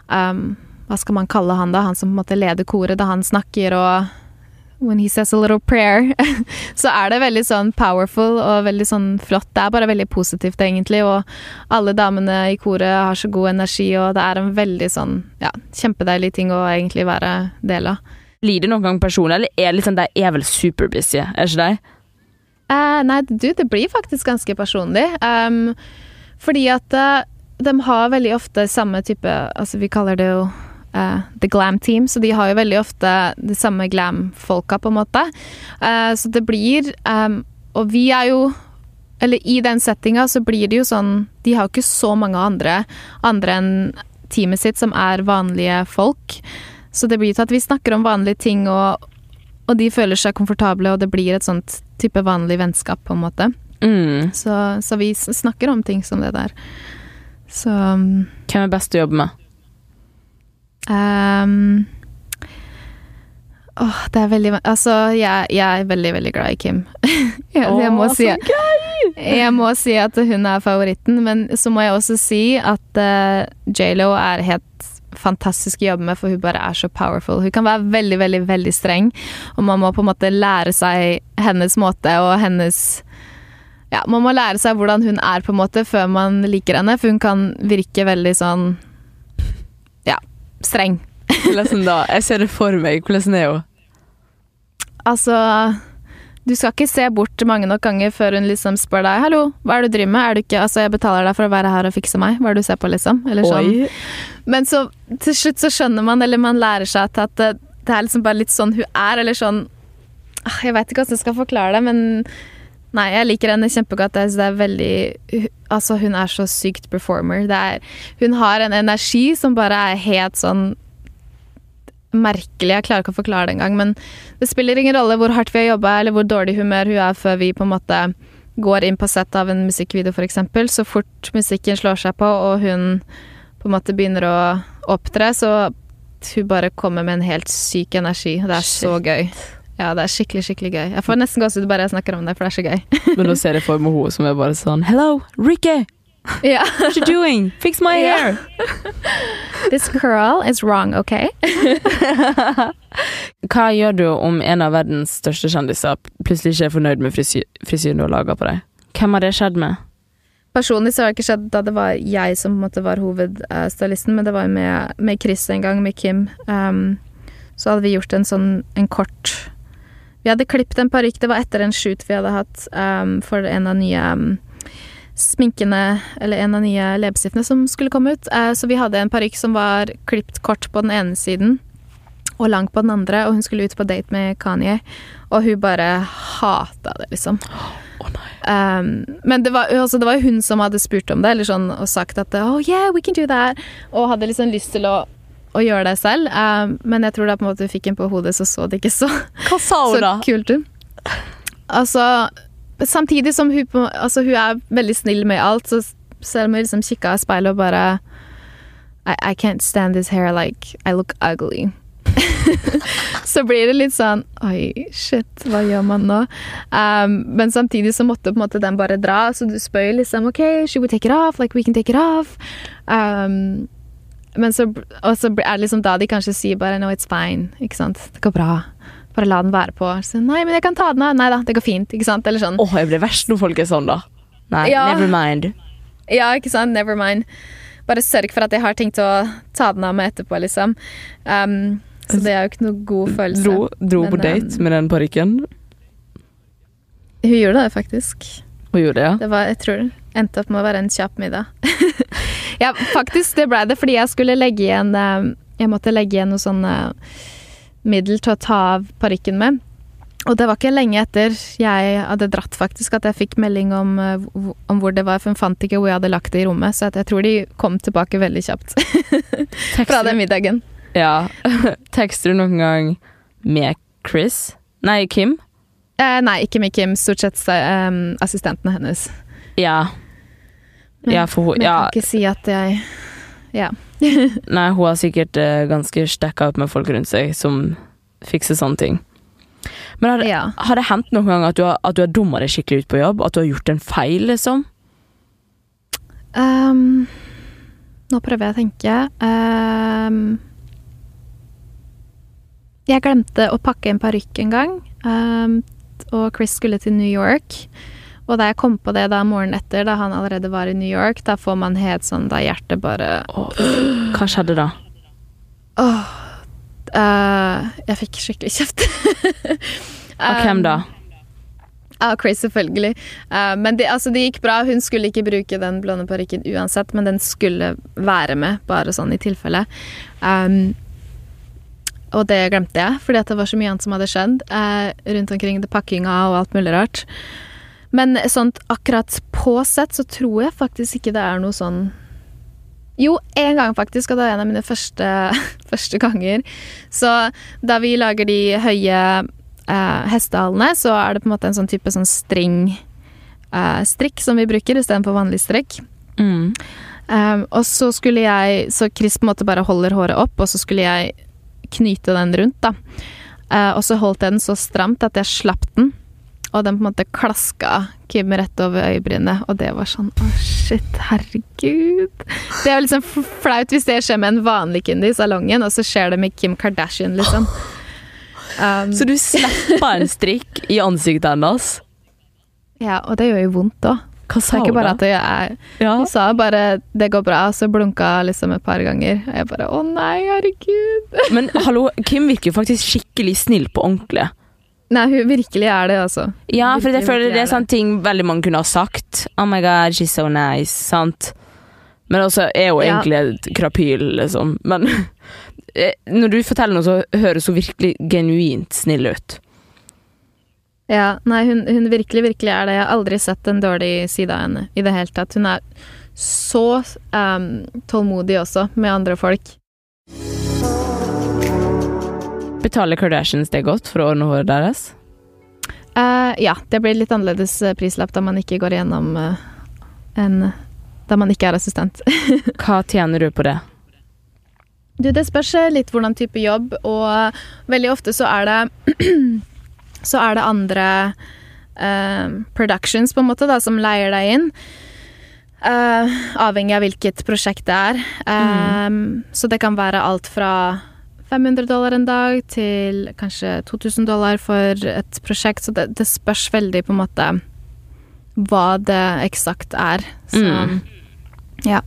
Speaker 1: um, Hva skal man kalle han, da? Han som på en måte leder koret, da han snakker og When he says a little prayer, så er det veldig sånn powerful og veldig sånn flott. Det er bare veldig positivt, egentlig, og alle damene i koret har så god energi, og det er en veldig sånn, ja, kjempedeilig ting å egentlig være del av.
Speaker 2: Blir det noen gang personlig, eller er det sånn de er vel superbusy, er ikke de?
Speaker 1: Uh, nei, du, det blir faktisk ganske personlig. Um, fordi at uh, de har veldig ofte samme type Altså, vi kaller det jo Uh, the glam team, så de har jo veldig ofte de samme glam-folka, på en måte. Uh, så det blir um, Og vi er jo Eller i den settinga så blir det jo sånn De har jo ikke så mange andre andre enn teamet sitt som er vanlige folk. Så det blir til at vi snakker om vanlige ting, og, og de føler seg komfortable, og det blir et sånt type vanlig vennskap, på en måte.
Speaker 2: Mm.
Speaker 1: Så, så vi snakker om ting som det der. Så um,
Speaker 2: Hvem er best å jobbe med?
Speaker 1: um, Åh, det er veldig Altså, jeg, jeg er veldig, veldig glad i Kim. jeg, jeg, må si, jeg må si at hun er favoritten, men så må jeg også si at uh, J.Lo er helt fantastisk å jobbe med, for hun bare er så powerful. Hun kan være veldig, veldig, veldig streng, og man må på en måte lære seg hennes måte og hennes Ja, man må lære seg hvordan hun er, på en måte, før man liker henne, for hun kan virke veldig sånn Ja, streng.
Speaker 2: Hvordan da? Jeg ser det for meg. Hvordan er hun?
Speaker 1: Altså Du skal ikke se bort mange nok ganger før hun liksom spør deg 'Hallo, hva er det du driver med?' Er du ikke, altså, 'Jeg betaler deg for å være her og fikse meg. Hva er det du ser på?' liksom? Eller sånn.
Speaker 2: Oi.
Speaker 1: Men så til slutt så skjønner man, eller man lærer seg at, at det, det er liksom bare litt sånn hun er, eller sånn Ah, Jeg veit ikke hvordan jeg skal forklare det, men Nei, jeg liker henne kjempegodt. Jeg synes det er veldig Altså, hun er så sykt performer. Det er, hun har en energi som bare er helt sånn merkelig. Jeg klarer ikke å forklare det engang, men det spiller ingen rolle hvor hardt vi har jobba, eller hvor dårlig humør hun er før vi på en måte går inn på sett av en musikkvideo, f.eks., så fort musikken slår seg på, og hun på en måte begynner å opptre, så hun bare kommer med en helt syk energi. Det er så gøy. Ja, det er skikkelig, skikkelig gøy. Jeg får nesten gåsehud bare jeg snakker om det, for det er så gøy.
Speaker 2: Men nå ser jeg for meg henne som er bare sånn Hello, Ricky!
Speaker 1: Ja.
Speaker 2: What you doing? Fix my
Speaker 1: yeah.
Speaker 2: hair!
Speaker 1: This curl is wrong, okay?
Speaker 2: Hva gjør du om en av verdens største kjendiser plutselig ikke er fornøyd med frisyr frisyren du har laga på deg? Hvem har det skjedd med?
Speaker 1: Personlig så har det ikke skjedd da det var jeg som på en måte var hovedstylisten, men det var med, med Chris en gang, med Kim. Um, så hadde vi gjort en sånn en kort Vi hadde klippet en parykk, det var etter en shoot vi hadde hatt um, for en av nye um, sminkene, eller en av nye leppestiftene som skulle komme ut. Uh, så vi hadde en parykk som var klipt kort på den ene siden og lang på den andre, og hun skulle ut på date med Kanye, og hun bare hata det, liksom.
Speaker 2: Nei.
Speaker 1: Um, men det var, altså, det var hun som hadde spurt om det, eller sånn, og sagt at oh yeah, we can do that, og hadde liksom lyst til å, å gjøre det selv. Um, men jeg tror da på en måte hun fikk en på hodet, så så det ikke så,
Speaker 2: Hva sa
Speaker 1: så kult ut. Altså, samtidig som hun, altså, hun er veldig snill med alt, så selv om hun liksom kikka i speilet og bare I, I can't stand this hair, like, I look ugly. så blir det litt sånn Oi, shit, hva gjør man nå? Um, men samtidig så måtte på en måte den bare dra, så du spør liksom OK, should we take it off? Like, we can take it off. Um, men så, og så er det liksom da de kanskje sier bare no, it's fine. Ikke sant? Det går bra. Bare la den være på. Så, nei, men jeg kan ta den av. Nei da, det går fint. Ikke sant? Eller sånn.
Speaker 2: Åh, jeg blir verst når folk er sånn, da. Nei,
Speaker 1: Ja.
Speaker 2: never mind.
Speaker 1: Ja, ikke sant? Never mind. Bare sørg for at jeg har tenkt å ta den av meg etterpå, liksom. Um, så det er jo ikke noe god følelse.
Speaker 2: Dro, dro på date
Speaker 1: um,
Speaker 2: med den parykken.
Speaker 1: Hun gjorde det faktisk.
Speaker 2: Hun gjorde det, ja.
Speaker 1: Det var, jeg tror det endte opp med å være en kjapp middag. ja, faktisk det ble det fordi jeg skulle legge igjen eh, Jeg måtte legge igjen noe sånn eh, middel til å ta av parykken med. Og det var ikke lenge etter jeg hadde dratt, faktisk, at jeg fikk melding om, eh, om hvor det var, for hun fant ikke hvor jeg hadde lagt det i rommet. Så at jeg tror de kom tilbake veldig kjapt fra den middagen.
Speaker 2: Ja. Tekster du noen gang med Chris? Nei, Kim?
Speaker 1: Eh, nei, ikke med Kim. Stort sett eh, assistentene hennes.
Speaker 2: Ja.
Speaker 1: Men-
Speaker 2: ja, for hun
Speaker 1: Men jeg kan ikke si at jeg Ja.
Speaker 2: Nei, hun har sikkert uh, ganske stacka opp med folk rundt seg som fikser sånne ting. Men har,
Speaker 1: ja.
Speaker 2: har det hendt noen gang at du har, at du har dumma deg skikkelig ut på jobb? At du har gjort en feil, liksom?
Speaker 1: Um, nå prøver jeg å tenke. Um, jeg glemte å pakke en parykk en gang, Um, og Chris skulle til New York. Og da jeg kom på det da morgenen etter, da han allerede var i New York, da får man helt sånn da hjertet bare
Speaker 2: oh, hva skjedde da?
Speaker 1: Åh. eh, jeg fikk skikkelig kjeft.
Speaker 2: Av hvem da?
Speaker 1: Av Chris, selvfølgelig. Uh, men det, altså, det gikk bra. Hun skulle ikke bruke den blonde parykken uansett, men den skulle være med, bare sånn i tilfelle. Um, og det glemte jeg, fordi det var så mye annet som hadde skjedd uh, rundt omkring det pakkinga og alt mulig rart. Men sånt akkurat på sett så tror jeg faktisk ikke det er noe sånn Jo, en gang faktisk, og det er en av mine første, første ganger. Så da vi lager de høye eh, hestehalene, så er det på en måte en sånn type sånn string eh, strikk som vi bruker istedenfor vanlig strikk.
Speaker 2: Mm.
Speaker 1: Um, og så skulle jeg Så Chris på en måte bare holder håret opp, og så skulle jeg knyte den rundt, da. Uh, og så holdt jeg den så stramt at jeg slapp den, og den på en måte klaska Kim rett over øyebrynet, og det var sånn Å, shit, herregud. Det er jo liksom flaut hvis det skjer med en vanlig kunde i salongen, og så skjer det med Kim Kardashian, liksom. Um,
Speaker 2: Så du slipper en strikk i ansiktet hennes?
Speaker 1: ja, og det gjør jo vondt òg.
Speaker 2: Hva sa hun da?
Speaker 1: er
Speaker 2: Ja.
Speaker 1: Hun sa bare 'det går bra', så blunka liksom et par ganger. Og jeg bare 'å nei, herregud'.
Speaker 2: Men hallo, Kim virker jo faktisk skikkelig snill på ordentlig.
Speaker 1: Nei, hun virkelig er det, altså.
Speaker 2: Ja, for jeg føler det
Speaker 1: er
Speaker 2: sånne ting veldig mange kunne ha sagt. Oh my god, she's so nice. Sant? Men også er hun
Speaker 1: Ja.
Speaker 2: egentlig et krapyl, liksom. Men eh, når du forteller noe, så høres hun virkelig genuint snill ut.
Speaker 1: Ja, nei, hun, hun virkelig, virkelig er det. Jeg har aldri sett en dårlig side av henne i det hele tatt. Hun er så um, tålmodig også med andre folk.
Speaker 2: Betaler Kardashians det godt for å ordne håret deres?
Speaker 1: Uh, ja, det blir litt annerledes eh, prislapp da man ikke går igjennom uh, en Da man ikke er assistent.
Speaker 2: Hva tjener du på det?
Speaker 1: Du, det spørs eh, litt hvordan type jobb, og veldig ofte så er det Så er det andre uh, productions, på en måte, da, som leier deg inn. Eh, avhengig av hvilket prosjekt det er. Mm. Så det kan være alt fra 500 dollar en dag til kanskje 2000 dollar for et prosjekt, så det, det spørs veldig på en måte hva det eksakt er. Så
Speaker 2: Mm.
Speaker 1: ja.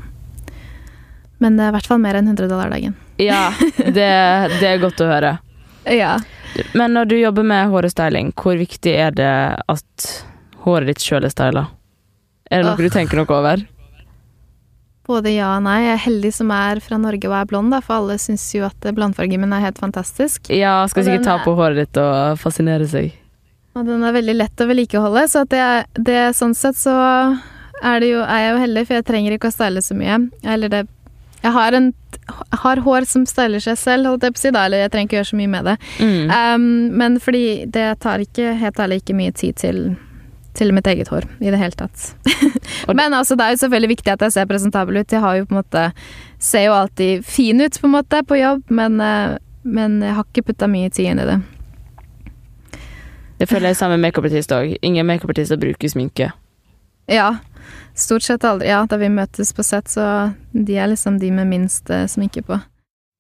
Speaker 1: Men det er i hvert fall mer enn 100 dollar dagen.
Speaker 2: Ja, det, det er godt å høre.
Speaker 1: Ja.
Speaker 2: Men når du jobber med hårstyling, hvor viktig er det at håret ditt sjøl er styla? Er det noe
Speaker 1: oh.
Speaker 2: du tenker noe over?
Speaker 1: Både ja og nei. Jeg er heldig som er fra Norge og er blond, da, for alle syns jo at blondfargen min er helt fantastisk.
Speaker 2: Ja, skal sikkert ta på håret ditt og fascinere seg.
Speaker 1: Og den er veldig lett å vedlikeholde, så det, det sånn sett så er, det jo, er jeg jo heldig, for jeg trenger ikke å style så mye. Eller det Jeg har, en, har hår som styler seg selv, holdt jeg på å si, da, eller jeg trenger ikke gjøre så mye med det.
Speaker 2: Mm.
Speaker 1: Um, men fordi det tar ikke, helt ærlig ikke mye tid til, til mitt eget hår i det hele tatt. Men altså, det er jo selvfølgelig viktig at jeg ser presentabel ut. Jeg har jo på en måte Ser jo alltid fin ut på en måte på jobb, men, eh, men jeg har ikke putta mye tid inn i det.
Speaker 2: Det føler jeg sammen med makeupartist òg. Ingen makeupartister bruker sminke.
Speaker 1: Ja. Stort sett aldri. Ja, da vi møtes på sett, så de er liksom de med minst eh, sminke på.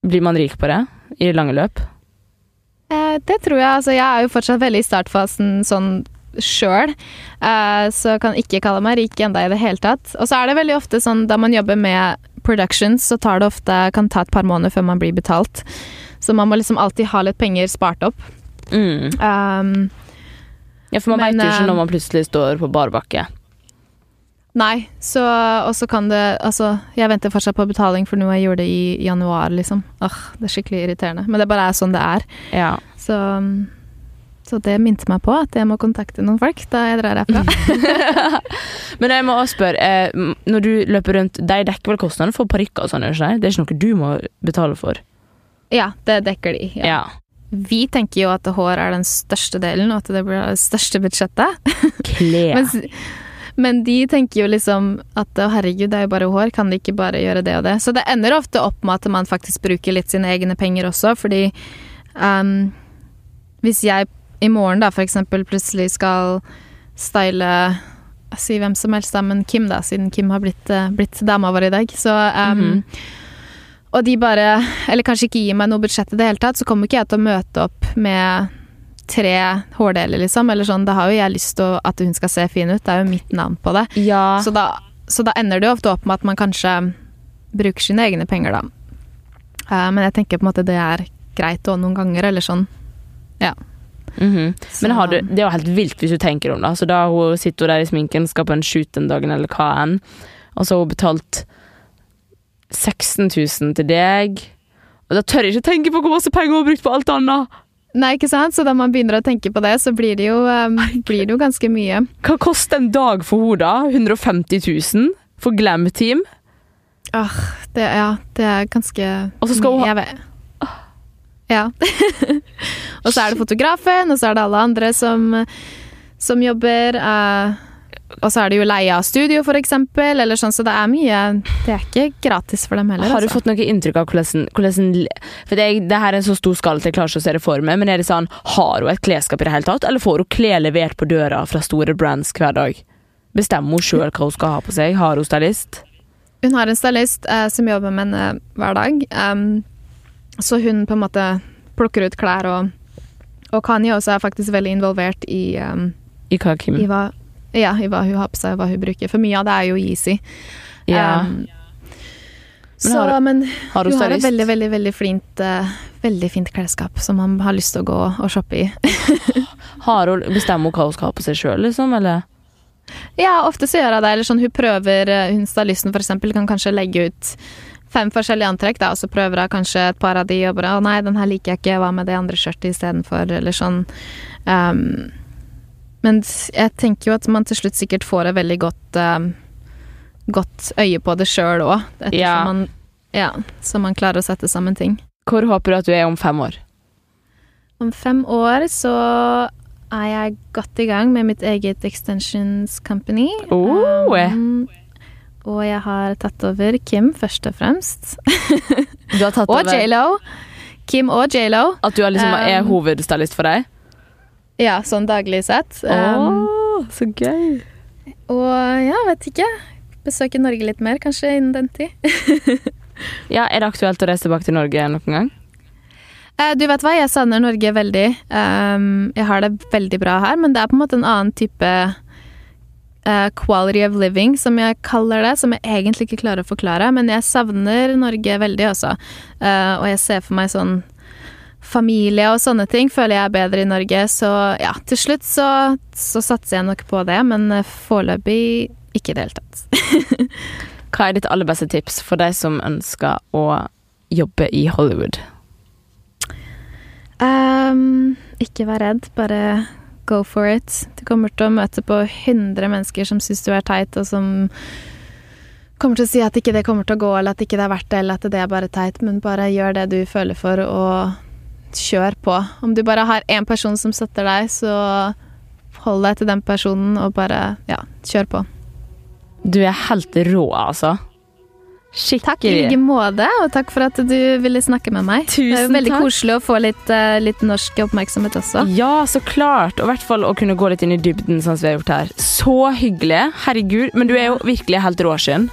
Speaker 2: Blir man rik på det i lange løp?
Speaker 1: Eh, det tror jeg. Altså, jeg er jo fortsatt veldig i startfasen sånn sjøl, eh, så kan ikke kalle meg rik enda i det hele tatt. Og så er det veldig ofte sånn da man jobber med productions, så tar det ofte kan ta et par måneder før man blir betalt. Så man må liksom alltid ha litt penger spart opp.
Speaker 2: Mm.
Speaker 1: Um,
Speaker 2: Ja, for man veit jo ikke
Speaker 1: eh,
Speaker 2: når man plutselig står på bar bakke.
Speaker 1: nei, så Og så kan det Altså, jeg venter fortsatt på betaling for noe jeg gjorde i januar, liksom. Åh, det er skikkelig irriterende. Men det bare er sånn det er.
Speaker 2: Ja.
Speaker 1: Så så det minte meg på at jeg må kontakte noen folk da jeg drar herfra.
Speaker 2: Men jeg må også spørre, eh, når du løper rundt, de dekker vel kostnadene for parykker og sånn? Det er ikke noe du må betale for?
Speaker 1: Ja, det dekker de. Ja.
Speaker 2: Ja.
Speaker 1: Vi tenker jo at hår er den største delen, og at det blir det største budsjettet.
Speaker 2: Klær.
Speaker 1: Men de tenker jo liksom at å herregud, det er jo bare hår, kan de ikke bare gjøre det og det? Så det ender ofte opp med at man faktisk bruker litt sine egne penger også, fordi um, hvis jeg i morgen da eksempel plutselig skal style Si hvem som helst, da, men Kim, da, siden Kim har blitt, eh, blitt dama vår i dag. Så um,
Speaker 2: Mhm.
Speaker 1: Og de bare Eller kanskje ikke gir meg noe budsjett i det hele tatt, så kommer ikke jeg til å møte opp med tre hårdeler, liksom. Eller sånn. Da har jo jeg lyst til at hun skal se fin ut. Det er jo mitt navn på det.
Speaker 2: Ja.
Speaker 1: Så da, så da ender det jo ofte opp med at man kanskje bruker sine egne penger, da. Uh, men jeg tenker på en måte det er greit òg noen ganger, eller sånn.
Speaker 2: Mhm.
Speaker 1: -hmm.
Speaker 2: Men har du, det er jo helt vilt hvis du tenker om det. Så da hun sitter der i sminken, skal på en shoot den dagen, eller hva enn, og så har hun betalt 16 000 til deg. Og da tør jeg ikke tenke på hvor masse penger hun har brukt på alt annet.
Speaker 1: Nei, ikke sant? Så da man begynner å tenke på det, så blir det jo, um, blir det jo ganske mye.
Speaker 2: Hva koster en dag for henne, da? 150 000 for Glam Team?
Speaker 1: Det, ja, det er ganske
Speaker 2: Og så skal hun ha-.
Speaker 1: Ja. og så er det fotografen, og så er det alle andre som, som jobber. eh, og så er det jo leie av studio, for eksempel. Eller sånn, så det er mye Det er ikke gratis for dem heller.
Speaker 2: Har du
Speaker 1: altså.
Speaker 2: fått noe inntrykk av hvordan, hvordan For det, det her er en så stor skala at jeg klarer ikke å se det for meg, men er det sånn Har hun et klesskap i det hele tatt, eller får hun klær levert på døra fra store brands hver dag? Bestemmer hun sjøl hva hun skal ha på seg? Har hun stylist?
Speaker 1: Hun har en stylist eh, som jobber med henne hver dag. em, så hun på en måte plukker ut klær, og, og Kanye også er faktisk veldig involvert i, um,
Speaker 2: I hva, Kim?
Speaker 1: i, hva, ja, i hva hun har på seg, og hva hun bruker. For mye av det er jo Yeezy.
Speaker 2: Ja.
Speaker 1: Um,
Speaker 2: Men
Speaker 1: så, men
Speaker 2: har hun
Speaker 1: hun har et veldig, veldig, veldig fint, uh, veldig fint klesskap som man har lyst til å gå og shoppe i.
Speaker 2: Har hun, bestemmer hun hva hun skal ha på seg sjøl, liksom? Eller?
Speaker 1: Ja, ofte så gjør hun det. Eller sånn, hun prøver, eh, hun stylisten for eksempel, kan kanskje legge ut fem forskjellige antrekk, da, og så prøver hun kanskje et par av de, og bare 'Å nei, den her liker jeg ikke, hva med det andre skjørtet istedenfor', eller sånn. Um, men jeg tenker jo at man til slutt sikkert får et veldig godt um, godt øye på det sjøl òg, ettersom
Speaker 2: Ja.
Speaker 1: man Ja, så man klarer å sette sammen ting.
Speaker 2: Hvor håper du at du er om fem år?
Speaker 1: Om fem år så er jeg godt i gang med mitt eget extensions company.
Speaker 2: Oh.
Speaker 1: Um, og jeg har tatt over Kim, først og fremst.
Speaker 2: Du har tatt
Speaker 1: Og
Speaker 2: over
Speaker 1: J.Lo. Kim og J.Lo.
Speaker 2: At du er, liksom, er
Speaker 1: Um,
Speaker 2: hovedstylist for deg?
Speaker 1: Ja, sånn daglig sett. Um,
Speaker 2: så gøy.
Speaker 1: og ja, vet ikke. Besøke Norge litt mer, kanskje, innen den tid.
Speaker 2: Ja, Er det aktuelt å reise tilbake til Norge noen gang?
Speaker 1: Eh, Du vet hva, jeg savner Norge veldig. Um, jeg har det veldig bra her, men det er på en måte en annen type eh, quality of living, som jeg kaller det, som jeg egentlig ikke klarer å forklare. Men jeg savner Norge veldig, altså. Uh, og jeg ser for meg sånn familie og sånne ting føler jeg er bedre i Norge. Så ja, til slutt så, så satser jeg nok på det, men eh, foreløpig ikke i det hele tatt.
Speaker 2: Hva er ditt aller beste tips for deg som ønsker å jobbe i Hollywood?
Speaker 1: Um, ikke vær redd, bare go for it. Du kommer til å møte på 100 mennesker som syns du er teit, og som kommer til å si at ikke det kommer til å gå, eller at ikke det er verdt det, eller at det er bare teit, men bare gjør det du føler for, og kjør på. Om du bare har én person som støtter deg, så hold deg til den personen, og bare, ja, kjør på.
Speaker 2: Du er helt rå, altså.
Speaker 1: Takk i like måte, og takk for at du ville snakke med meg. det er jo veldig
Speaker 2: takk.
Speaker 1: koselig å få litt, eh, litt norsk oppmerksomhet også.
Speaker 2: Ja, så klart. Og i hvert fall å kunne gå litt inn i dybden, sånn som vi har gjort her. Så hyggelig. Herregud. Men du er jo virkelig helt råskinn.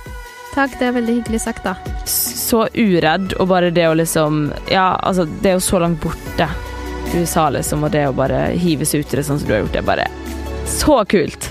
Speaker 1: Takk, det er veldig hyggelig sagt, da.
Speaker 2: Så uredd, og bare det å liksom Ja, altså, det er jo så langt borte. USA, liksom, og det å bare hive seg ut i det sånn som du har gjort, det er bare så kult.